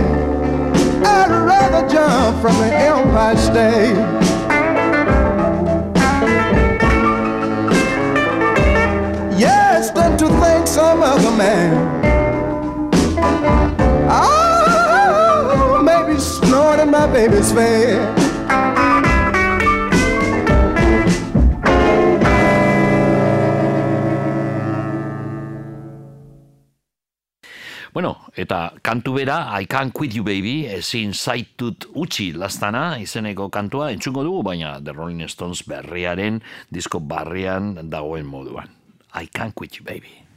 I'd rather jump from the Empire State. Some other man. Oh, maybe snoring in my baby's face. Bueno, eta kantu bera, I Can't Quit You Baby, ezin zaitut utzi lastana, izeneko kantua, entzungo dugu, baina The Rolling Stones berriaren, disko barrian dagoen moduan. I Can't Quit You Baby.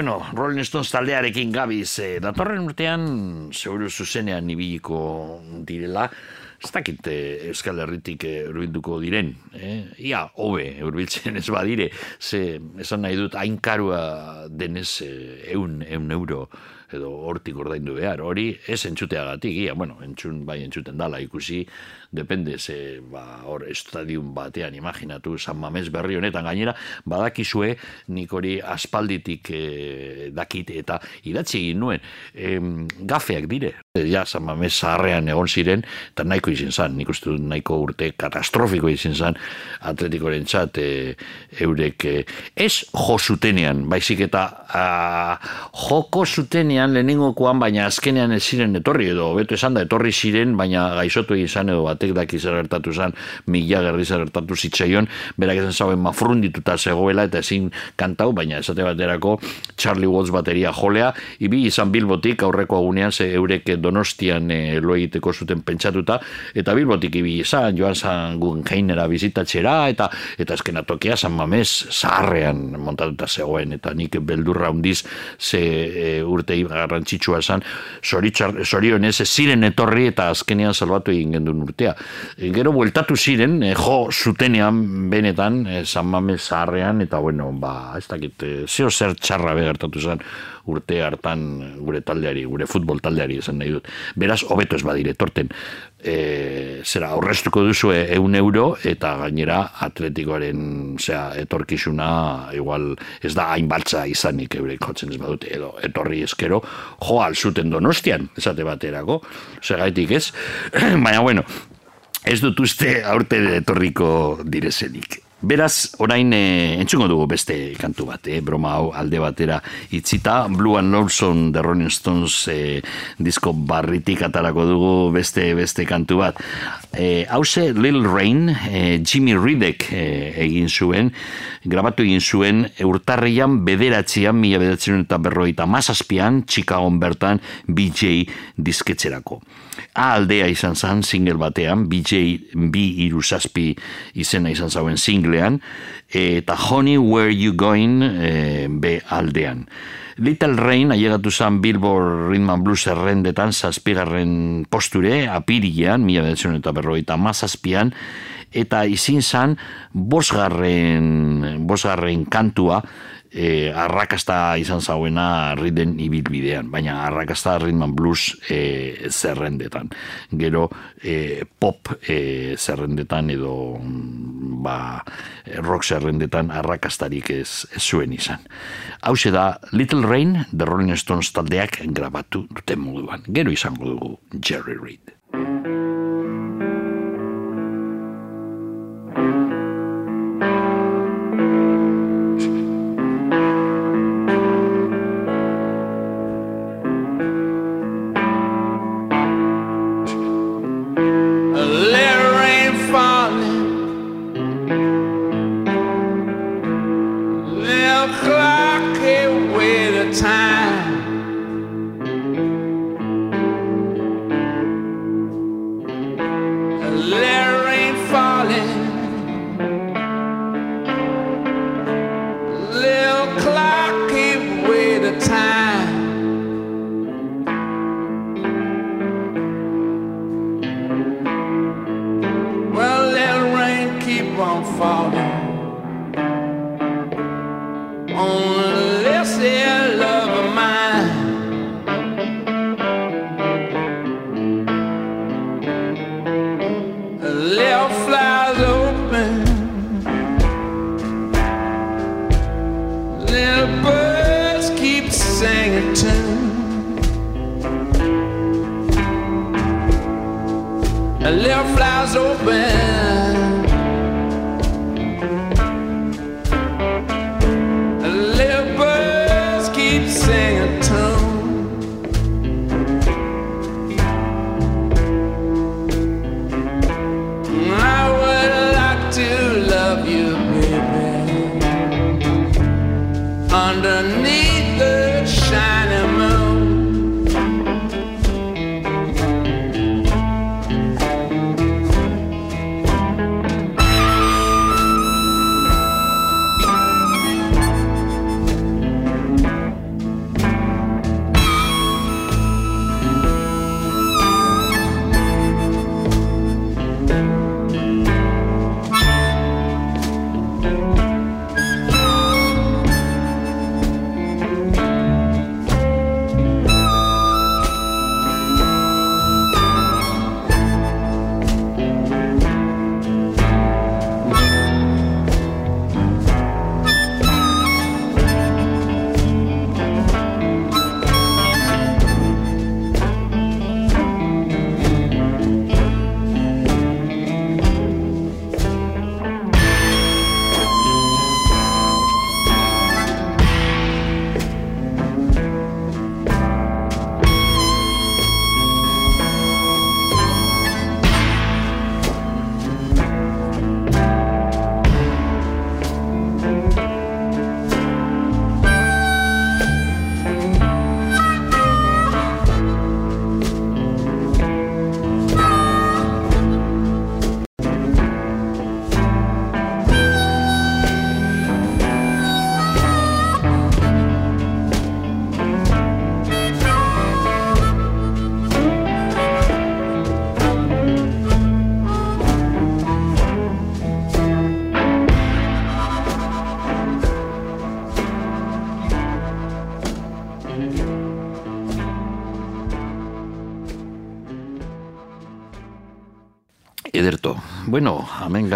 Bueno, Rolling Stones taldearekin gabiz, eh, datorren urtean, seguru zuzenean ibiliko direla, ez dakit eh, Euskal Herritik eh, urbilduko diren, eh? ia, hobe, urbiltzen ez badire, ze, esan nahi dut, hain karua denez eh, eun, eun euro, edo hortik ordaindu behar, hori ez entzuteagatik, ia, bueno, entzun, bai entzuten dala ikusi, depende, ze, ba, hor, estadium batean, imaginatu, San Mames berri honetan. Gainera, badakizue, nik hori aspalditik eh, dakit, eta idatzi egin nuen, em, gafeak dire, ja, San Mames zaharrean egon ziren, eta nahiko izin zan, nik uste dut nahiko urte katastrofiko izin zan, atletikoren txat, e, eurek, e, ez jo baizik eta a, joko zutenean lehenengokoan, baina azkenean ez ziren etorri, edo beto esan da, etorri ziren, baina gaixotu izan edo batek daki zer gertatu zan, mila gerri zer gertatu zitzaion, berak esan zauen mafrundituta zegoela, eta ezin kantau, baina esate baterako Charlie Watts bateria jolea, ibi izan bilbotik aurreko agunean, ze eurek donostian e, lo egiteko zuten pentsatuta, eta bilbotik ibi izan, joan zan Guggenheimera bizitatxera, eta eta azken atokia San Mames zaharrean montatuta zegoen, eta nik beldurra hundiz ze e, urte garrantzitsua esan, zorionez ez ziren etorri eta azkenean salbatu egin gendun urtea. E, gero bueltatu ziren, e, jo zutenean benetan, e, San Mames zaharrean, eta bueno, ba, ez dakit, zeo zer txarra begertatu zen urte hartan gure taldeari, gure futbol taldeari esan nahi dut. Beraz, hobeto ez badire, torten, e, zera, aurrestuko duzu eun euro, eta gainera atletikoaren, zera, etorkizuna, igual, ez da hain baltza izanik eurek jotzen ez badute, edo etorri eskero, jo alzuten donostian, esate baterako, segaitik ez, baina bueno, ez dut uste aurte etorriko direzenik. Beraz, orain e, entzungo dugu beste kantu bat, eh? broma hau alde batera itzita, Blue and Lonesome The Rolling Stones e, disko barritik atarako dugu beste beste kantu bat. E, hause Lil Rain, e, Jimmy Ridek e, egin zuen, grabatu egin zuen, urtarrian bederatzean, mila bederatzen eta berroita mazazpian, Chicagoan bertan BJ disketxerako. A aldea izan zan, single batean, BJ B iruzazpi izena izan zauen singlean, eta Honey Where You Going e, B aldean. Little Rain ailegatu zan Billboard Rhythm and Blues errendetan zazpigarren posture, apirian, mila bederatzen eta berroita mazazpian, eta izin zan bosgarren, bosgarren kantua, e, arrakasta izan zauena riden ibilbidean, baina arrakasta ritman blues e, zerrendetan. Gero e, pop e, zerrendetan edo ba, rock zerrendetan arrakastarik ez, ez zuen izan. Hau da Little Rain, The Rolling Stones taldeak grabatu duten moduan. Gero izango dugu Jerry Reed.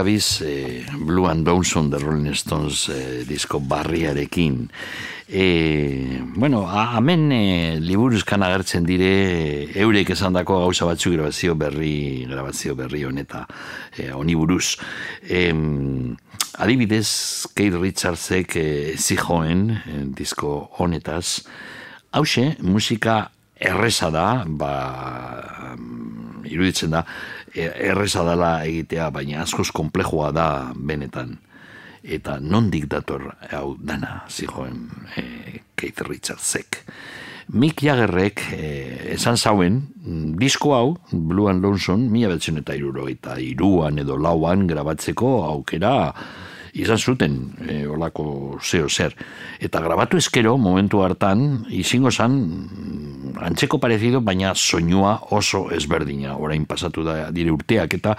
Gabiz eh, Blue and Dawson de Rolling Stones eh, disko barriarekin. E, bueno, a- hemen e, liburuzkan agertzen dire eurek esan dako gauza batzu grabazio berri grabazio berri honeta e, honi buruz. E, adibidez, Keith Richardsek e, zijoen e, disko honetaz, hause musika erreza da, ba, mm, iruditzen da, e- erreza dela egitea, baina askoz komplejua da benetan. Eta nondik dator hau dana, zijoen e, Keith Richardsek. Mick Jaggerrek e, esan zauen, disko hau, Blue and Lonesome, mila betzen eta iruro, eta iruan edo lauan grabatzeko aukera izan zuten e, olako zeo zer. Eta grabatu eskero, momentu hartan, izingo zan, mm, antzeko parezido, baina soinua oso ezberdina, orain pasatu da dire urteak, eta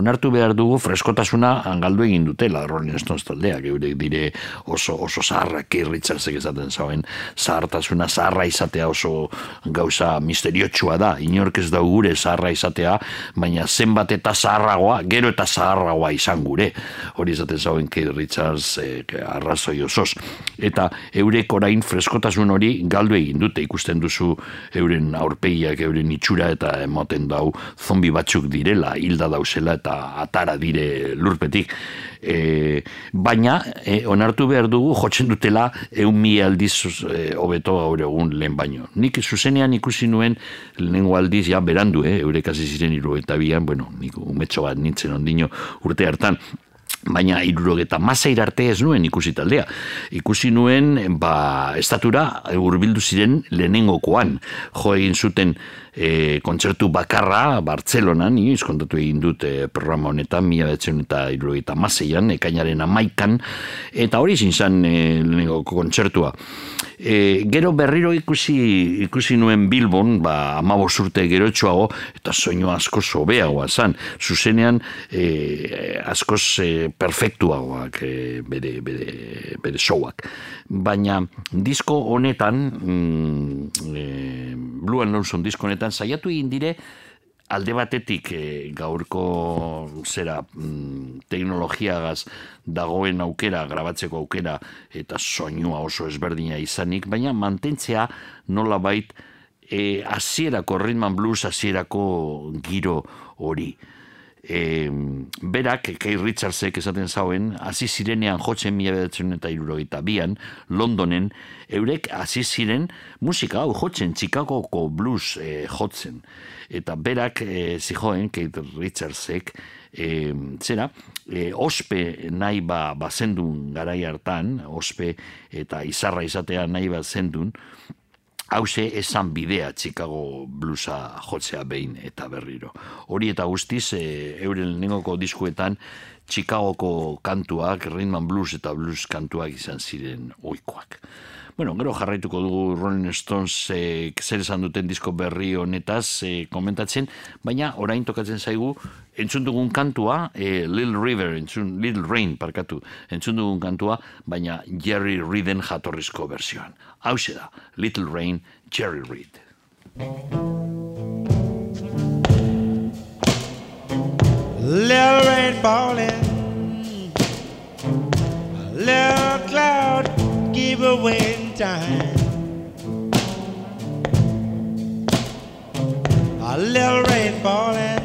onartu behar dugu freskotasuna galdu egin dutela Rolling Stones taldeak, eurek dire oso, oso zaharra, Keith Richardsek esaten zauen, zahartasuna zaharra izatea oso gauza misteriotsua da, inork ez da gure zaharra izatea, baina zenbat eta zaharragoa, gero eta zaharragoa izan gure, hori esaten zauen Keith Richards eh, arrazoi osoz. Eta eurek orain freskotasun hori galdu egin dute, ikusten duzu euren aurpegiak, euren itxura eta emoten dau zombi batzuk direla, hilda dauzela eta atara dire lurpetik. E, baina, e, onartu behar dugu, jotzen dutela eun mi aldiz e, hobeto gaur egun lehen baino. Nik zuzenean ikusi nuen lehenengo aldiz, ja berandu, eh, eurek hasi ziren hiru eta bian, bueno, nik umetxo bat nintzen ondino urte hartan, baina irurogeta maseir arte ez nuen ikusi taldea. Ikusi nuen, ba, estatura hurbildu ziren lehenengokoan. Jo egin zuten e, kontzertu bakarra Bartzelonan, ni kontatu egin dut e, programa honetan, mila betzen eta irurogeta maseian, ekainaren amaikan, eta hori izin zen e, kontzertua. E, gero berriro ikusi ikusi nuen Bilbon, ba, amabos urte gerotxoago, eta soinu asko sobeagoa zan. Zuzenean, e, askoz e, perfektuagoak e, bere, bere, bere showak. Baina disko honetan, mm, e, Blue and Lonesome disko honetan, saiatu egin dire, alde batetik e, gaurko zera mm, teknologiagaz dagoen aukera, grabatzeko aukera eta soinua oso ezberdina izanik, baina mantentzea nola bait e, hasierako Rhythm and Blues hasierako giro hori. E, berak, Keith Richardsek esaten zauen, hasi zirenean jotzen mila bedatzen eta irurogeita bian, Londonen, eurek hasi ziren musika hau jotzen, Chicagoko blues e, jotzen. Eta berak e, zijoen, Keith Richardsek, e, zera, e, ospe nahi ba, bazendun garai hartan, ospe eta izarra izatea nahi bazendun, hause esan bidea Chicago bluesa jotzea behin eta berriro. Hori eta guztiz, e, euren lehenengoko diskuetan, Chicagoko kantuak, Rhythm and Blues eta blues kantuak izan ziren oikoak. Bueno, gero jarraituko dugu Rolling Stones e, zer esan duten disko berri honetaz e, komentatzen, baina orain tokatzen zaigu entzun dugun kantua, e, Little River, entzun, Little Rain, parkatu, entzun dugun kantua, baina Jerry Reeden jatorrizko versioan. Hau da, Little Rain, Jerry Reed. Little rain falling, little cloud in time. A little rain falling,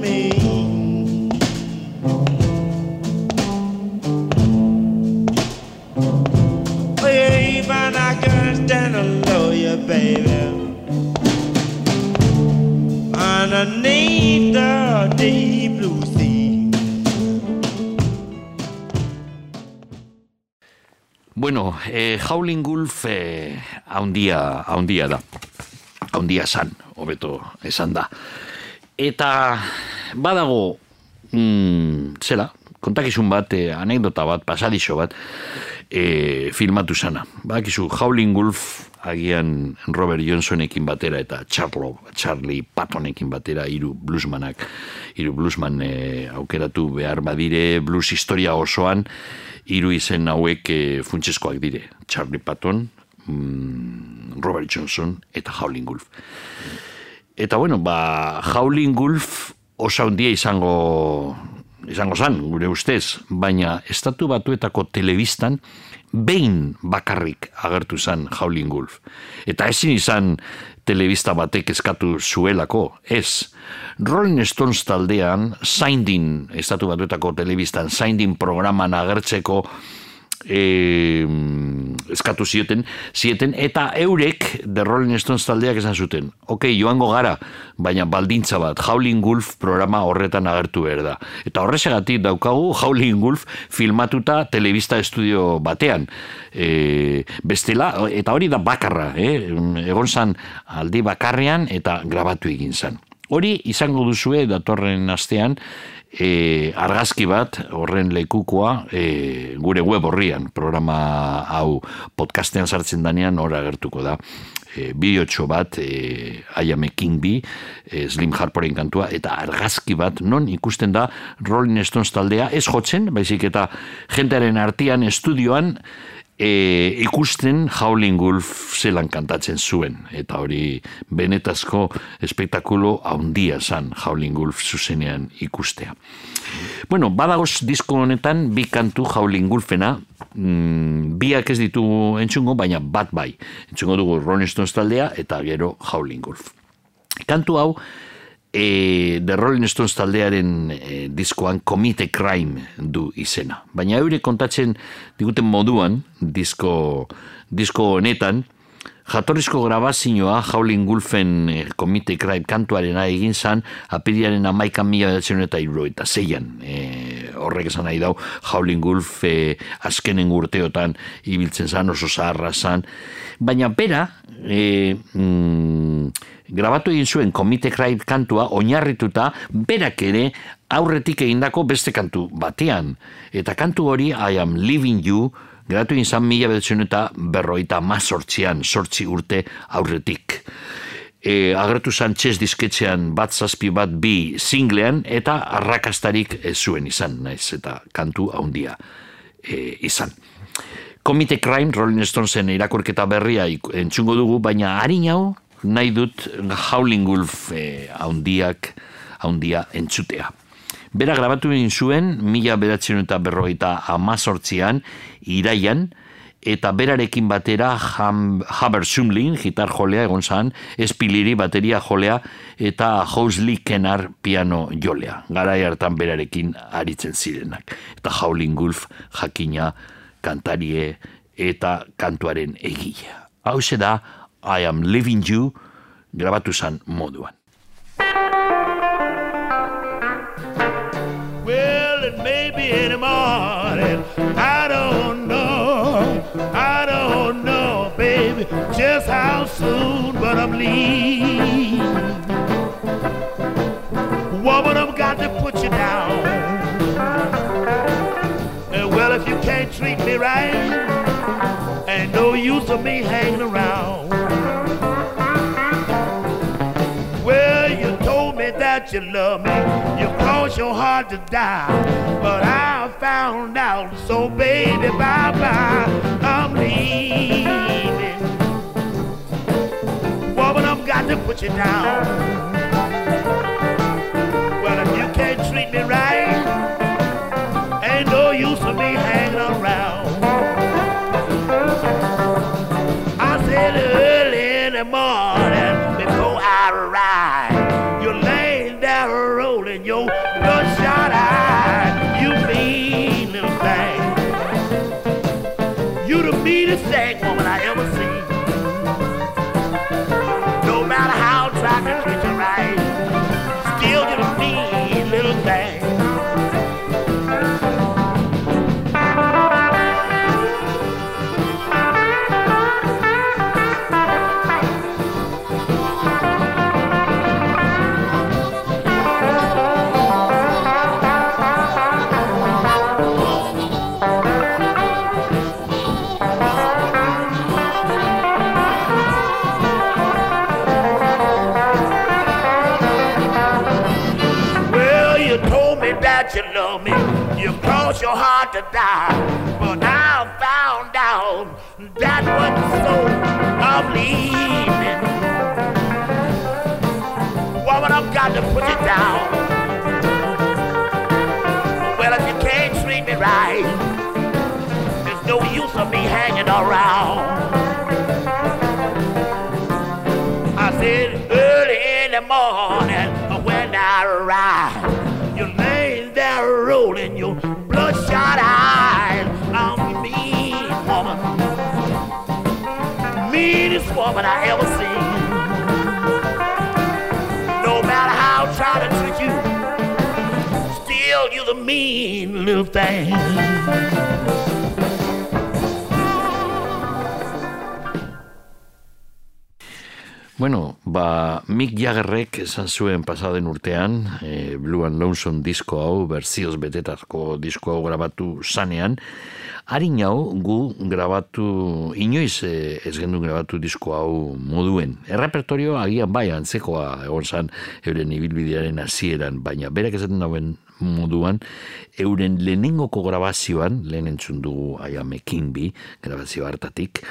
me. Even I can stand a lawyer, baby. Underneath the deep blue sea. Bueno, eh, Howling Wolf eh, haundia, haundia da. Haundia san, hobeto esan da. Eta badago, mm, zela, kontakizun bat, eh, anekdota bat, pasadixo bat, eh, filmatu sana. Badakizu, Howling Wolf agian Robert Johnsonekin batera eta Charlo, Charlie Pattonekin batera hiru bluesmanak, hiru bluesman eh, aukeratu behar badire blues historia osoan, hiru izen hauek eh, funtsezkoak dire. Charlie Patton, mm, Robert Johnson eta Howling Wolf. Eta bueno, ba, Howling Wolf osa handia izango izango zan, gure ustez, baina estatu batuetako telebistan behin bakarrik agertu zan Howling Wolf. Eta ezin izan telebista batek eskatu zuelako, ez. Rolling Stones taldean, Zaindin, estatu batuetako telebistan, Zaindin programan agertzeko e, eskatu zieten, zieten, eta eurek The Rolling Stones taldeak esan zuten. Ok, joango gara, baina baldintza bat, Howling Wolf programa horretan agertu behar da. Eta horrexegatik daukagu Howling Wolf filmatuta telebista estudio batean. E, bestela, eta hori da bakarra, eh? egon zan aldi bakarrean eta grabatu egin zan. Hori izango duzue datorren astean, e, argazki bat horren lekukoa e, gure web horrian programa hau podcastean sartzen danean hor agertuko da. E, bideotxo bat e, I am a King Bee e, Slim Harporen kantua eta argazki bat non ikusten da Rolling Stones taldea. Ez jotzen baizik eta jentearen artean estudioan e, ikusten Howling Wolf zelan kantatzen zuen eta hori benetazko espektakulo haundia zan Howling Wolf zuzenean ikustea. Bueno, badagoz disko honetan bi kantu Howling Wolfena, mm, biak ez ditugu entzungo, baina bat bai. Entzungo dugu Rolling Stones taldea eta gero Howling Wolf. Kantu hau, e, The Rolling Stones taldearen e, diskoan Comite Crime du izena. Baina eure kontatzen diguten moduan, disko, disko honetan, jatorrizko grabazioa Howling Wolfen e, Comite Crime kantuarena egin zan apiriaren amaikan mila bedatzen eta eta zeian. E, horrek esan nahi dau, Howling Wolf e, azkenen urteotan ibiltzen zan, oso zaharra zan. Baina bera, e, mm, grabatu egin zuen Comite Crime kantua oinarrituta berak ere aurretik egindako beste kantu batean. Eta kantu hori I am leaving you grabatu egin zan mila bedatzen eta berroita mazortzian, sortzi urte aurretik. E, agertu zan txez disketxean bat zazpi bat bi singlean eta arrakastarik zuen izan, naiz eta kantu haundia e, izan. Comite Crime, Rolling Stonesen irakurketa berria entzungo dugu, baina harin hau nahi dut Howling Wolf eh, haundiak, haundia entzutea. Bera grabatu egin zuen, mila beratzen eta berrogeita amazortzian, iraian, eta berarekin batera Haber Sumlin, gitar jolea egon zan, espiliri bateria jolea, eta Housley Kenar piano jolea. Garai hartan berarekin aritzen zirenak. Eta Howlin Gulf jakina kantarie eta kantuaren egia. Hau da, I am living you, grabatu zan moduan. Well, it may be in the morning. I don't know. I don't know, baby, just how soon, but I'm leaving. Ain't no use of me hanging around. Well, you told me that you love me. You crossed your heart to die. But I found out, so baby, bye bye. I'm leaving. Woman, I've got to put you down. You your heart to die. But I found out that wasn't so. I'm leaving. Woman, I've got to put you down. Well, if you can't treat me right, there's no use of me hanging around. I said early in the morning when I arrive, you're laying there rolling your woman I ever seen. No matter how I try to treat you, still you're the mean little thing. Bueno, ba, Mick Jaggerrek esan zuen pasaden urtean, e, Blue and Lonesome disko hau, berzioz betetako disko hau grabatu zanean, harin hau gu grabatu, inoiz e, ez gendu grabatu disko hau moduen. Errepertorio agian bai antzekoa egon zan euren ibilbidearen hasieran, baina berak esaten dauen moduan, euren lehenengoko grabazioan, lehen entzun dugu Ayame Kingby, grabazio hartatik,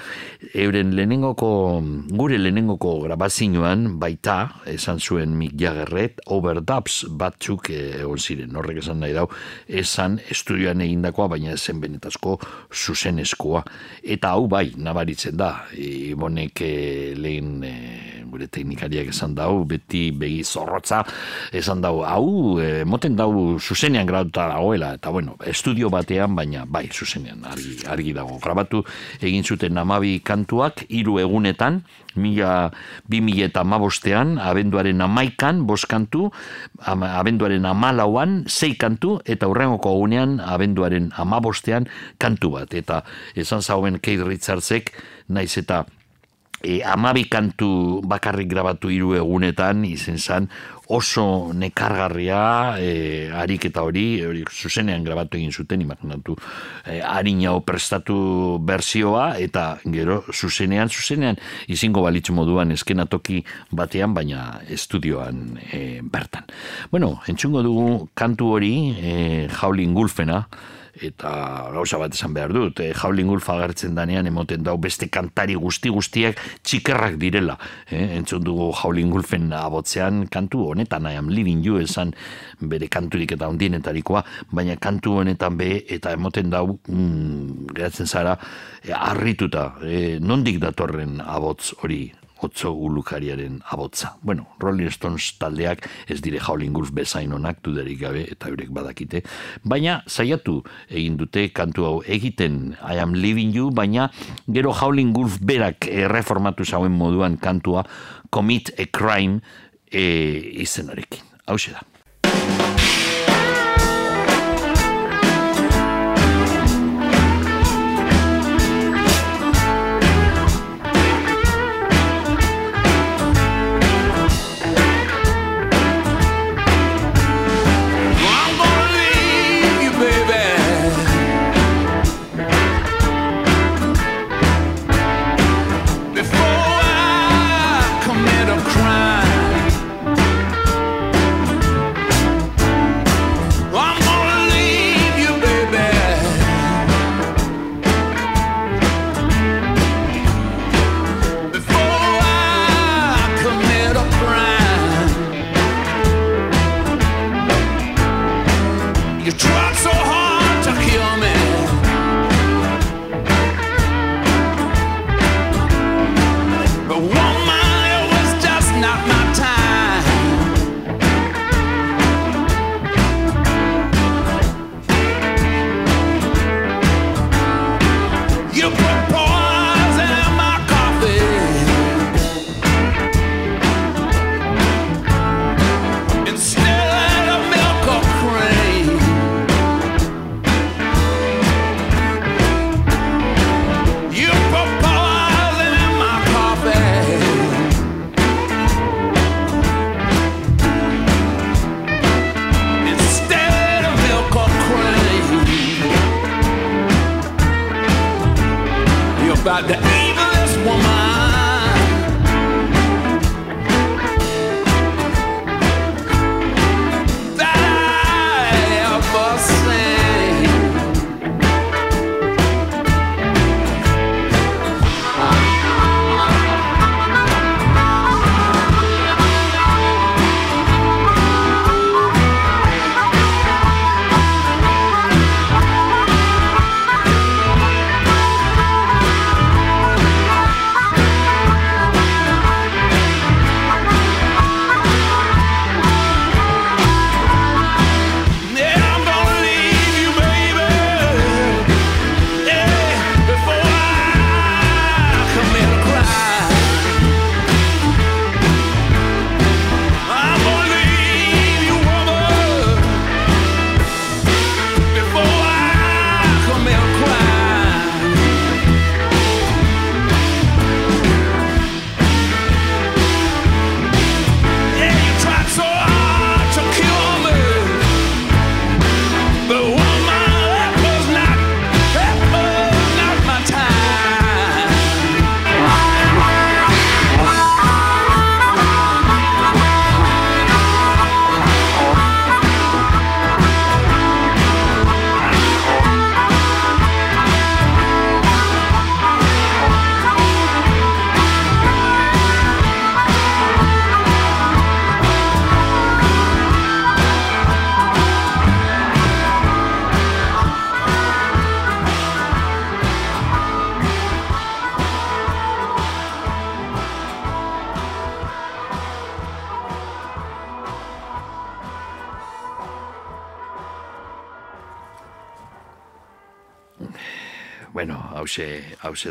euren lehenengoko, gure lehenengoko grabazioan, baita, esan zuen Mick Jaggerret, overdubs batzuk eh, egon ziren, horrek esan nahi dau, esan estudioan egindakoa, baina zen benetazko zuzenezkoa. Eta hau bai, nabaritzen da, ibonek eh, lehen eh, gure teknikariak esan dau, beti begi zorrotza, esan dau, hau, eh, moten dau zuzenean grabatuta dagoela, eta bueno, estudio batean, baina bai, zuzenean, argi, argi dago. Grabatu egin zuten amabi kantuak, hiru egunetan, mila, bi mila eta amabostean, abenduaren amaikan, bost kantu, ama, abenduaren amalauan, sei kantu, eta hurrengoko egunean, abenduaren amabostean, kantu bat. Eta esan zauen Keith Richardsek, naiz eta e, amabi kantu bakarrik grabatu hiru egunetan izen zan oso nekargarria e, ariketa hori, hori zuzenean grabatu egin zuten imaginatu e, harina prestatu berzioa eta gero zuzenean zuzenean izingo balitzu moduan eskenatoki batean baina estudioan e, bertan. Bueno, entzungo dugu kantu hori e, Howlin Gulfena eta gauza bat esan behar dut, e, Howling Wolf agertzen danean emoten dau beste kantari guzti guztiak txikerrak direla. E, entzun dugu Howling Wolfen abotzean kantu honetan, I am living you esan bere kanturik eta ondienetarikoa, baina kantu honetan be eta emoten dau mm, geratzen zara e, arrituta, e, nondik datorren abotz hori otzo ulukariaren abotza. Bueno, Rolling Stones taldeak ez dire Howling Wolf bezain onak duderik gabe eta eurek badakite, baina saiatu egin dute kantu hau egiten I am leaving you, baina gero Howling Wolf berak erreformatu zauen moduan kantua Commit a Crime e, izenarekin. Hau da.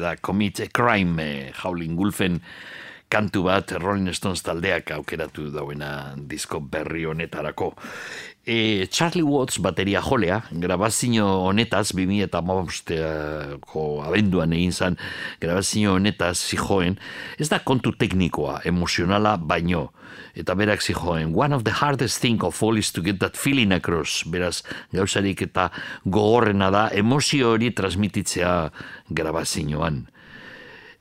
Da, Commit a Crime, eh, Howling Wolfen kantu bat Rolling Stones taldeak aukeratu dauena disko berri honetarako. E, Charlie Watts bateria jolea, grabazio honetaz, 2000 eta ko abenduan egin zan, grabazio honetaz zijoen, ez da kontu teknikoa, emozionala baino, eta berak zijoen, one of the hardest thing of all is to get that feeling across, beraz, gauzarik eta gogorrena da, emozio hori transmititzea grabazioan.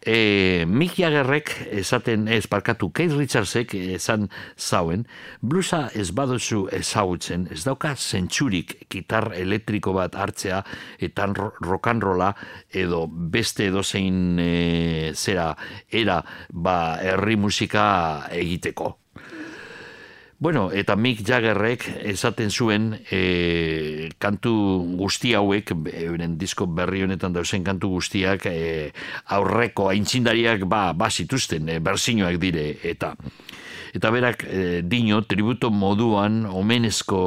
E, Mick Jaggerrek esaten ez barkatu Keith Richardsek esan zauen blusa ez baduzu ezagutzen ez dauka zentsurik gitar elektriko bat hartzea eta ro- rock and rolla edo beste edozein e, zera era ba herri musika egiteko Bueno, eta Mick Jaggerrek esaten zuen e, kantu guzti hauek, euren disko berri honetan dauzen kantu guztiak e, aurreko aintzindariak ba, ba zituzten, e, berzinoak dire, eta eta berak e, dino tributo moduan, omenezko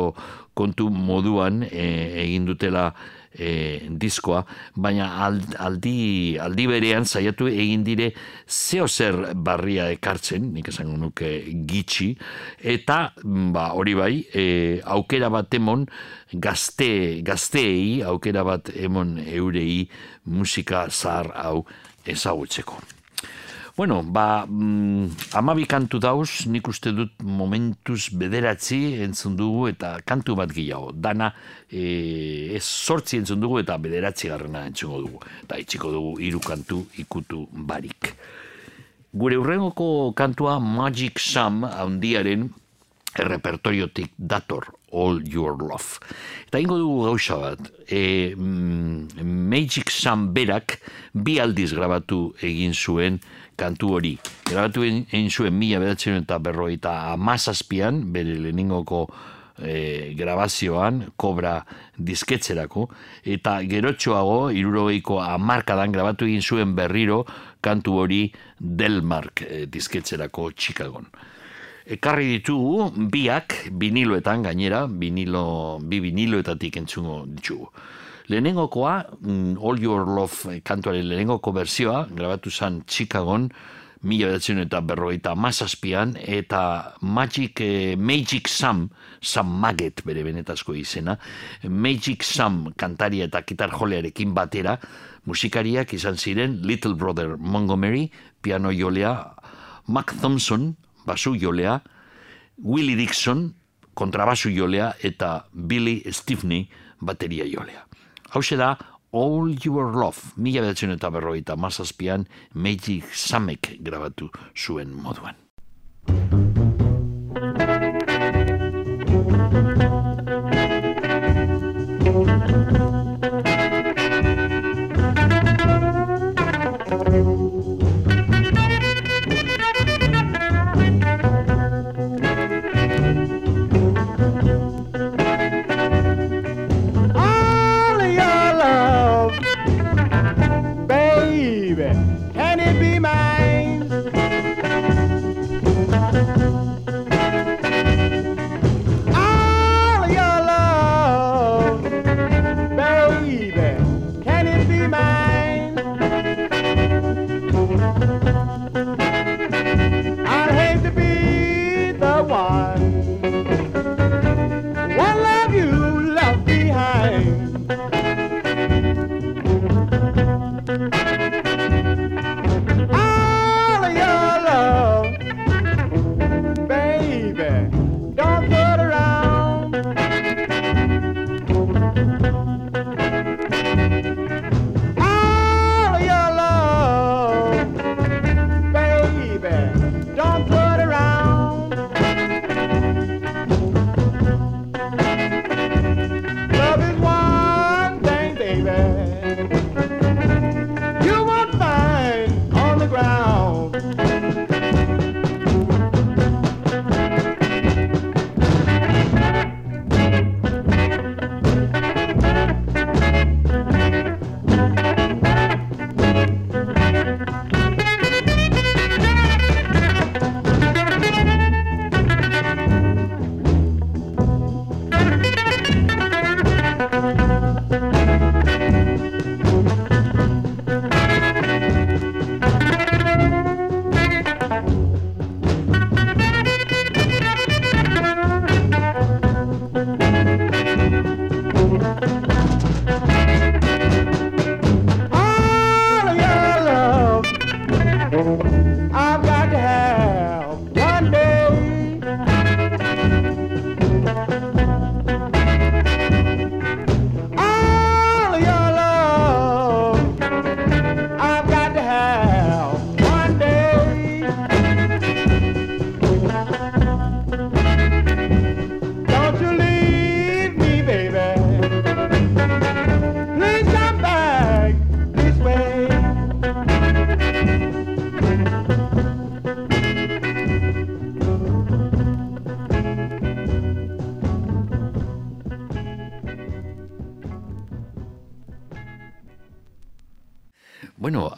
kontu moduan e, egin dutela e, diskoa, baina ald- aldi, aldi berean saiatu egin dire zeo zer barria ekartzen, nik esango nuke gitxi, eta ba, hori bai, e, aukera bat emon gazte, gazteei, aukera bat emon eurei musika zahar hau ezagutzeko. Bueno, ba, mm, amabi kantu dauz, nik uste dut momentuz bederatzi entzun dugu eta kantu bat gehiago. Dana e, ez sortzi entzun dugu eta bederatzi garrana entzungo dugu. Eta itxiko dugu hiru kantu ikutu barik. Gure urrengoko kantua Magic Sam handiaren repertoriotik dator All Your Love. Eta ingo dugu gauza bat, e, mm, Magic Sam berak bi aldiz grabatu egin zuen kantu hori. Grabatu egin zuen mila bedatzen eta berroita amazazpian, bere leheningoko e, grabazioan, kobra disketzerako, eta gerotxoago, irurogeiko amarkadan grabatu egin zuen berriro kantu hori Delmark e, disketzerako Chicagon. Ekarri ditugu biak viniloetan gainera, vinilo, bi viniloetatik entzungo ditugu. Lehenengokoa, mm, All Your Love kantuaren lehenengoko berzioa, grabatu zen Chicagon, mila bedatzen eta berrogeita mazazpian, eta Magic, eh, Magic Sam, Sam Maggot bere benetazko izena, Magic Sam kantaria eta gitar jolearekin batera, musikariak izan ziren Little Brother Montgomery, piano jolea, Mac Thompson, basu jolea, Willie Dixon, kontrabasu jolea, eta Billy Stiffney, bateria jolea. Hau da, All Your Love, mila bedatzen eta berroita mazazpian, Magic Samek grabatu zuen moduan.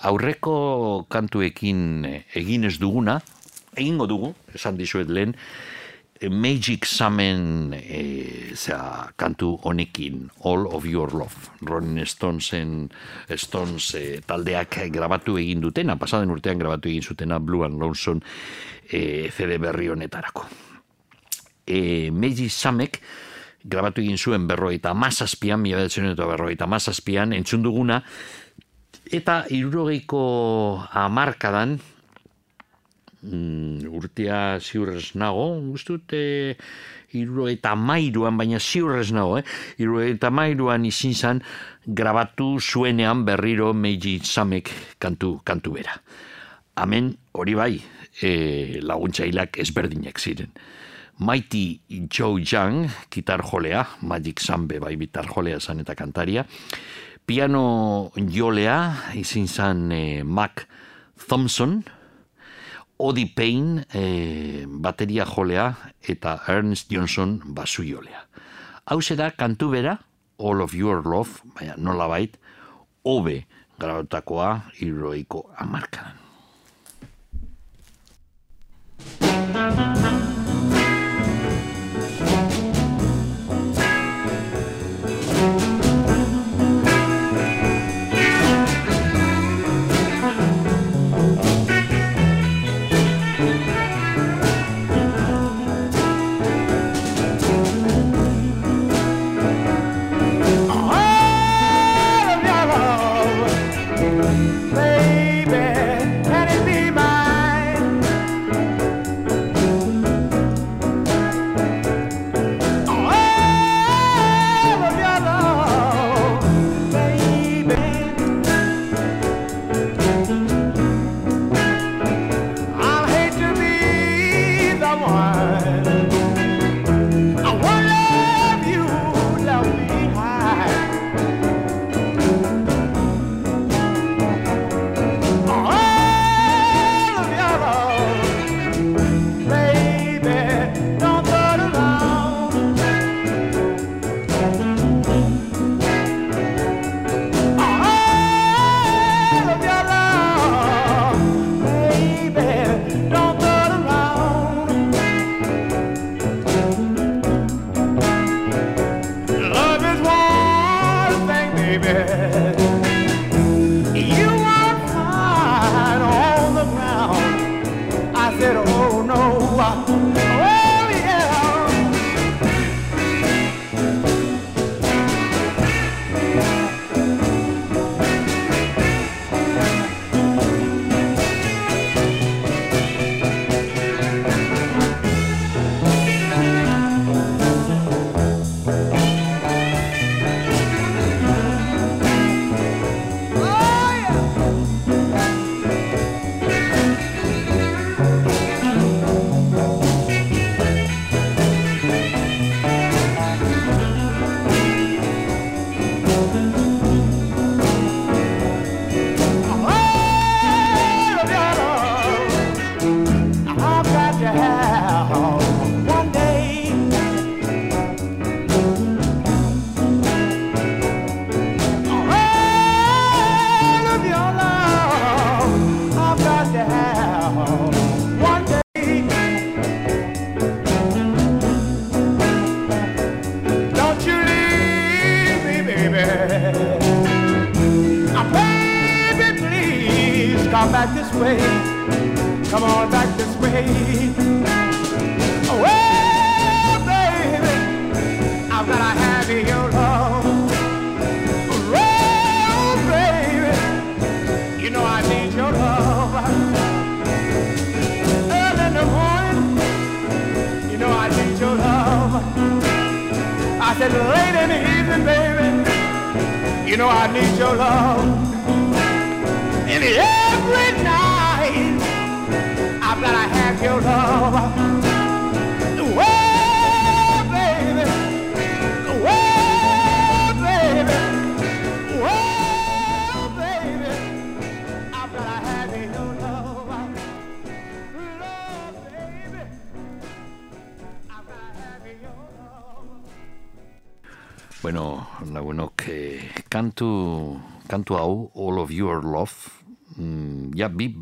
Aurreko kantuekin eh, egin ez duguna, egingo dugu, esan dizuet lehen, eh, Magic Samen e, zera, kantu honekin All of Your Love. Rolling Stonesen Stones e, taldeak grabatu egin dutena pasaden urtean grabatu egin zutena Blue and Lonesome e, CD berri honetarako. E, Magic Samek grabatu egin zuen berroita mazazpian, mila eta berroita mazazpian, entzun duguna, eta irurogeiko amarkadan, mm, urtea ziurrez nago, guztut, e, irurogeita mairuan, baina ziurrez nago, eh? irurogeita mairuan izin zan, grabatu zuenean berriro Meiji Samek kantu, kantu bera. Hemen hori bai, e, laguntzailak ezberdinak ziren. Mighty Joe Young, gitar jolea, Magic Sambe bai gitar jolea zan eta kantaria. Piano jolea, izin zan eh, Mac Thompson. Odi Payne, eh, bateria jolea, eta Ernest Johnson basu jolea. Hau da kantu bera, All of Your Love, baina nola bait, hobe grabotakoa irroiko amarkadan. All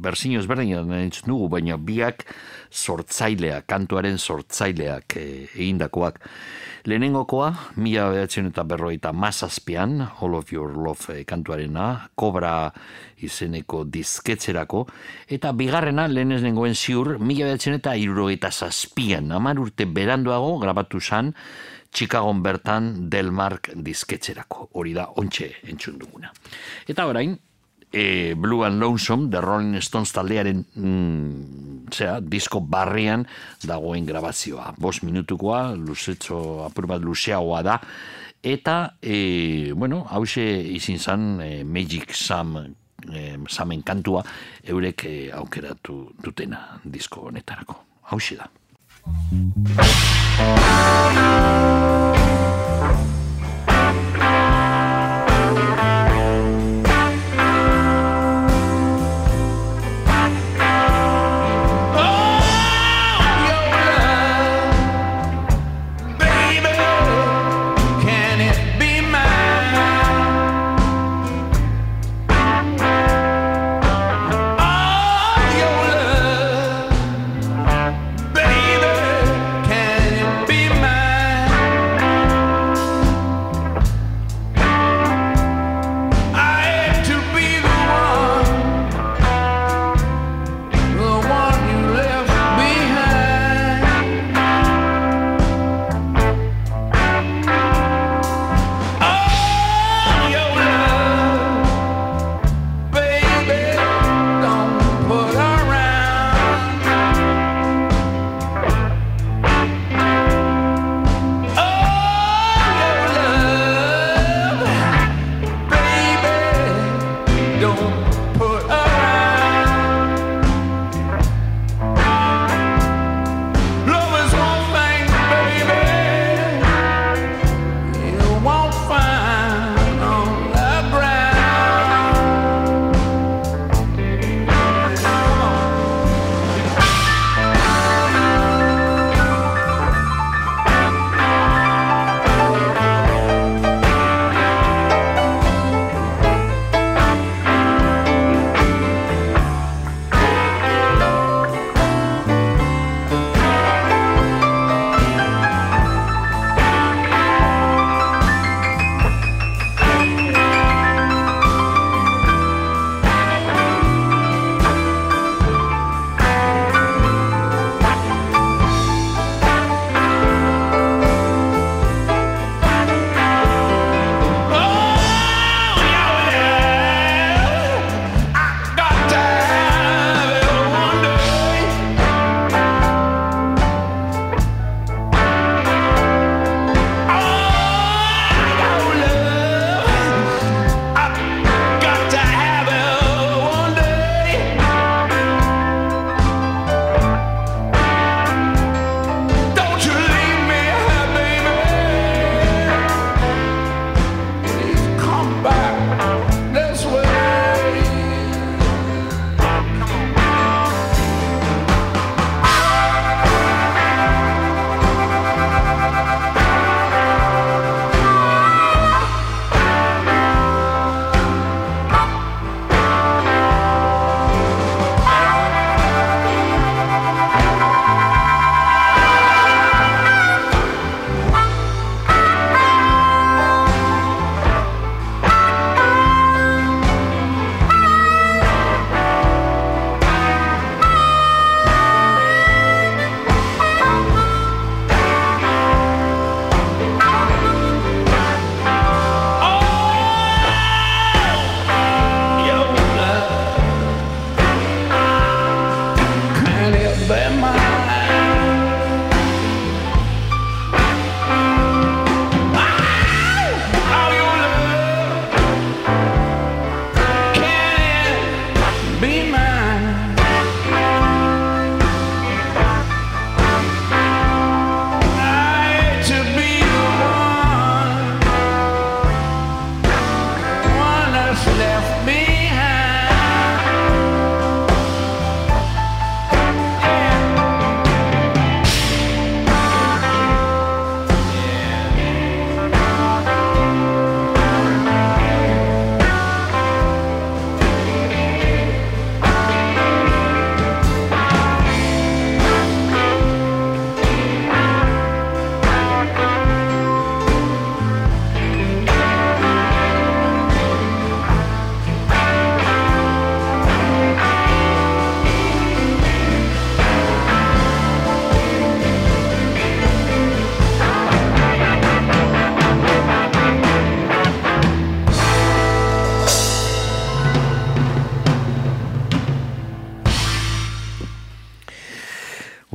berzino ezberdinak entzun dugu, baina biak sortzaileak, kantuaren sortzaileak e, egindakoak. Lehenengokoa, mila behatzen eta berroita mazazpian, All of Your Love e, kantuarena, kobra izeneko dizketzerako, eta bigarrena, lehen ez nengoen ziur, mila behatzen eta irrogeita zazpian, amar urte beranduago, grabatu zan, Chicagon bertan Delmark dizketzerako. Hori da, ontxe entzun duguna. Eta orain, e, Blue and Lonesome, The Rolling Stones taldearen mm, zera, disko barrian dagoen grabazioa. Bos minutukoa, luzetxo apur bat luzeagoa da, eta, e, bueno, hause izin zan e, Magic Sam e, Samen kantua eurek e, aukeratu dutena disko honetarako. Hause da.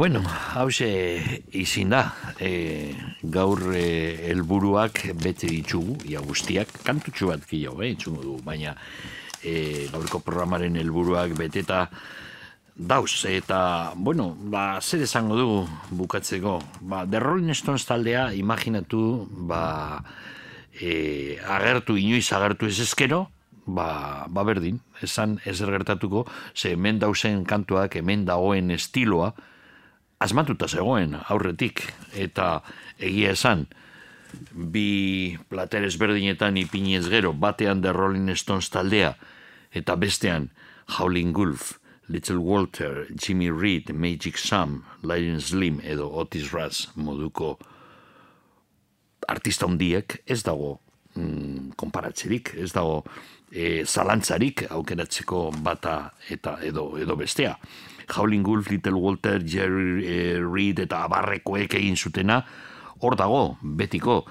Bueno, hause izin da, e, gaur e, helburuak bete ditugu, ia guztiak, kantutxu bat gehiago, eh, du, baina e, gaurko programaren helburuak beteta dauz, eta, bueno, ba, zer esango du bukatzeko, ba, The Rolling Stones taldea, imaginatu, ba, e, agertu, inoiz agertu ez ezkero, ba, ba berdin, esan ezer gertatuko, ze hemen dauzen kantuak, hemen dagoen estiloa, asmatuta zegoen aurretik, eta egia esan, bi plater ezberdinetan ipinez gero, batean The Rolling Stones taldea, eta bestean Howling Wolf, Little Walter, Jimmy Reed, Magic Sam, Lion Slim edo Otis Rush moduko artista hundiek ez dago mm, konparatzerik, ez dago e, zalantzarik aukeratzeko bata eta edo edo bestea. Howling Wolf, Little Walter, Jerry e, Reed eta abarrekoek egin zutena, hor dago, betiko.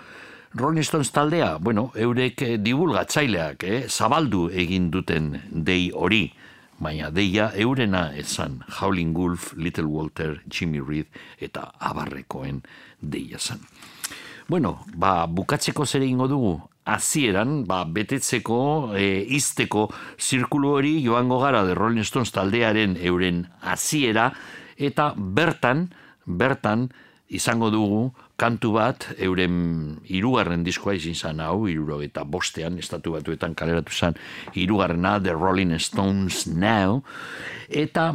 Rolling Stones taldea, bueno, eurek eh, divulgatzaileak, eh, zabaldu egin duten dei hori, baina deia eurena esan Howling Wolf, Little Walter, Jimmy Reed eta abarrekoen deia zan. Bueno, ba, bukatzeko zer egingo dugu, hasieran ba, betetzeko, e, izteko zirkulu hori joango gara de Rolling Stones taldearen euren hasiera. Eta bertan, bertan, izango dugu kantu bat, euren hirugarren diskoa izin zan hau, iruro eta bostean, estatu batuetan kaleratu zan, hirugarrena The Rolling Stones Now, eta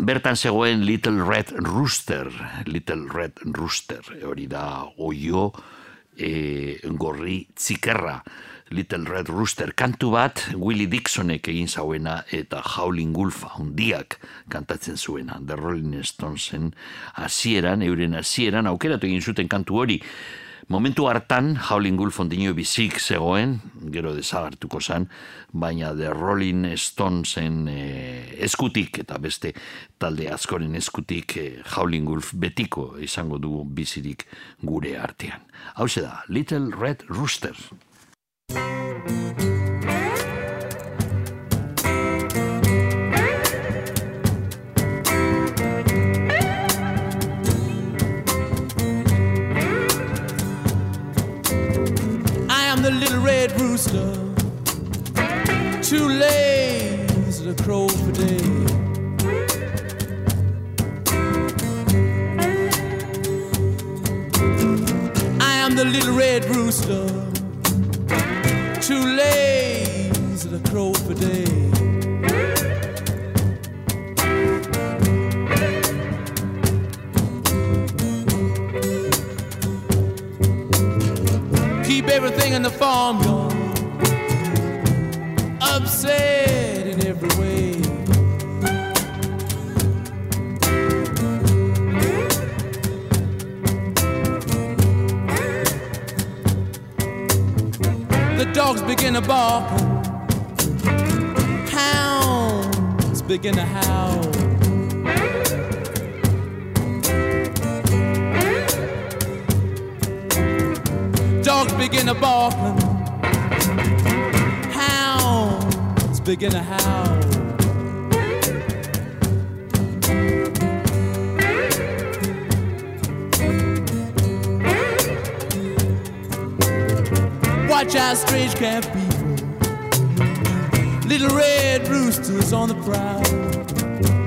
bertan zegoen Little Red Rooster, Little Red Rooster, hori da oio, e, gorri tzikerra, Little Red Rooster, kantu bat Willie Dixonek egin zauena eta Howling Wolf handiak kantatzen zuena. The Rolling Stonesen hasieran, euren hasieran, aukeratu egin zuten kantu hori. Momentu hartan, Howling Wolf ondino bizik zegoen, gero desagartuko zan, baina The Rolling Stonesen eh, eskutik eta beste talde askoren eskutik eh, Howling Wolf betiko izango du bizirik gure artean. Hau da, Little Red Rooster. Red rooster, too lazy to crow for day. I am the little red rooster, too lazy to crow for day. Keep everything in the farmyard upset in every way. The dogs begin to bark, hounds begin to howl. Dogs begin to bark, hounds begin to howl. Watch out, strange camp people, little red roosters on the prowl.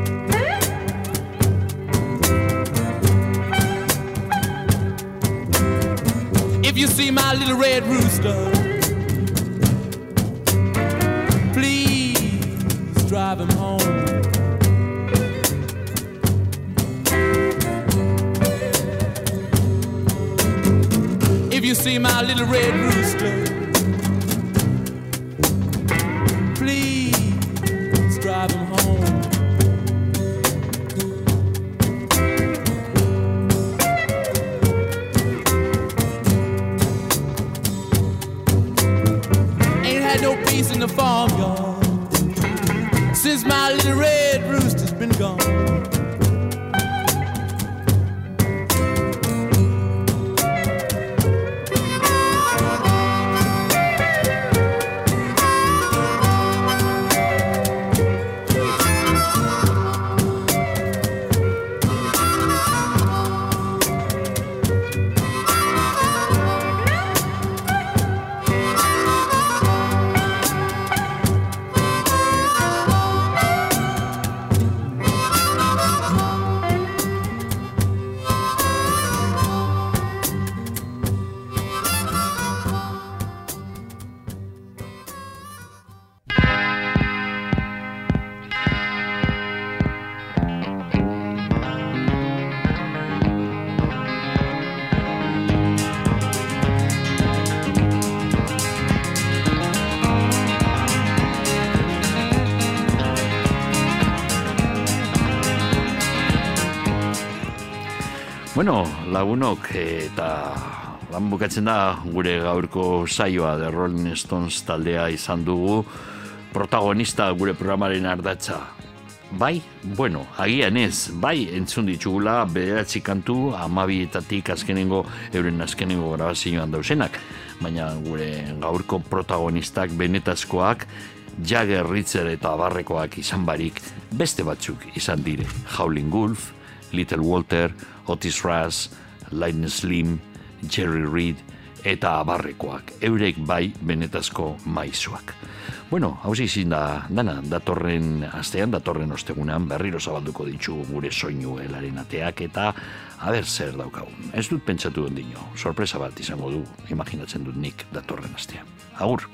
If you see my little red rooster, please drive him home. If you see my little red rooster, farmyard. Since my little red Bueno, lagunok eta lan bukatzen da gure gaurko saioa The Rolling Stones taldea izan dugu protagonista gure programaren ardatza. Bai, bueno, agian ez, bai entzun ditugula bederatzi kantu amabietatik azkenengo, euren azkenengo grabazioan dausenak, baina gure gaurko protagonistak benetazkoak Jagger Ritzer eta abarrekoak izan barik beste batzuk izan dire. Howling Wolf, Little Walter, Otis Rush, Lightning Slim, Jerry Reed eta abarrekoak. Eurek bai benetazko maizuak. Bueno, hauzi izin da, dana, datorren astean, datorren ostegunean, berriro zabalduko ditu gure soinu helaren ateak, eta haber zer daukagun. Ez dut pentsatu ondino, sorpresa bat izango du, imaginatzen dut nik datorren astean. Agur!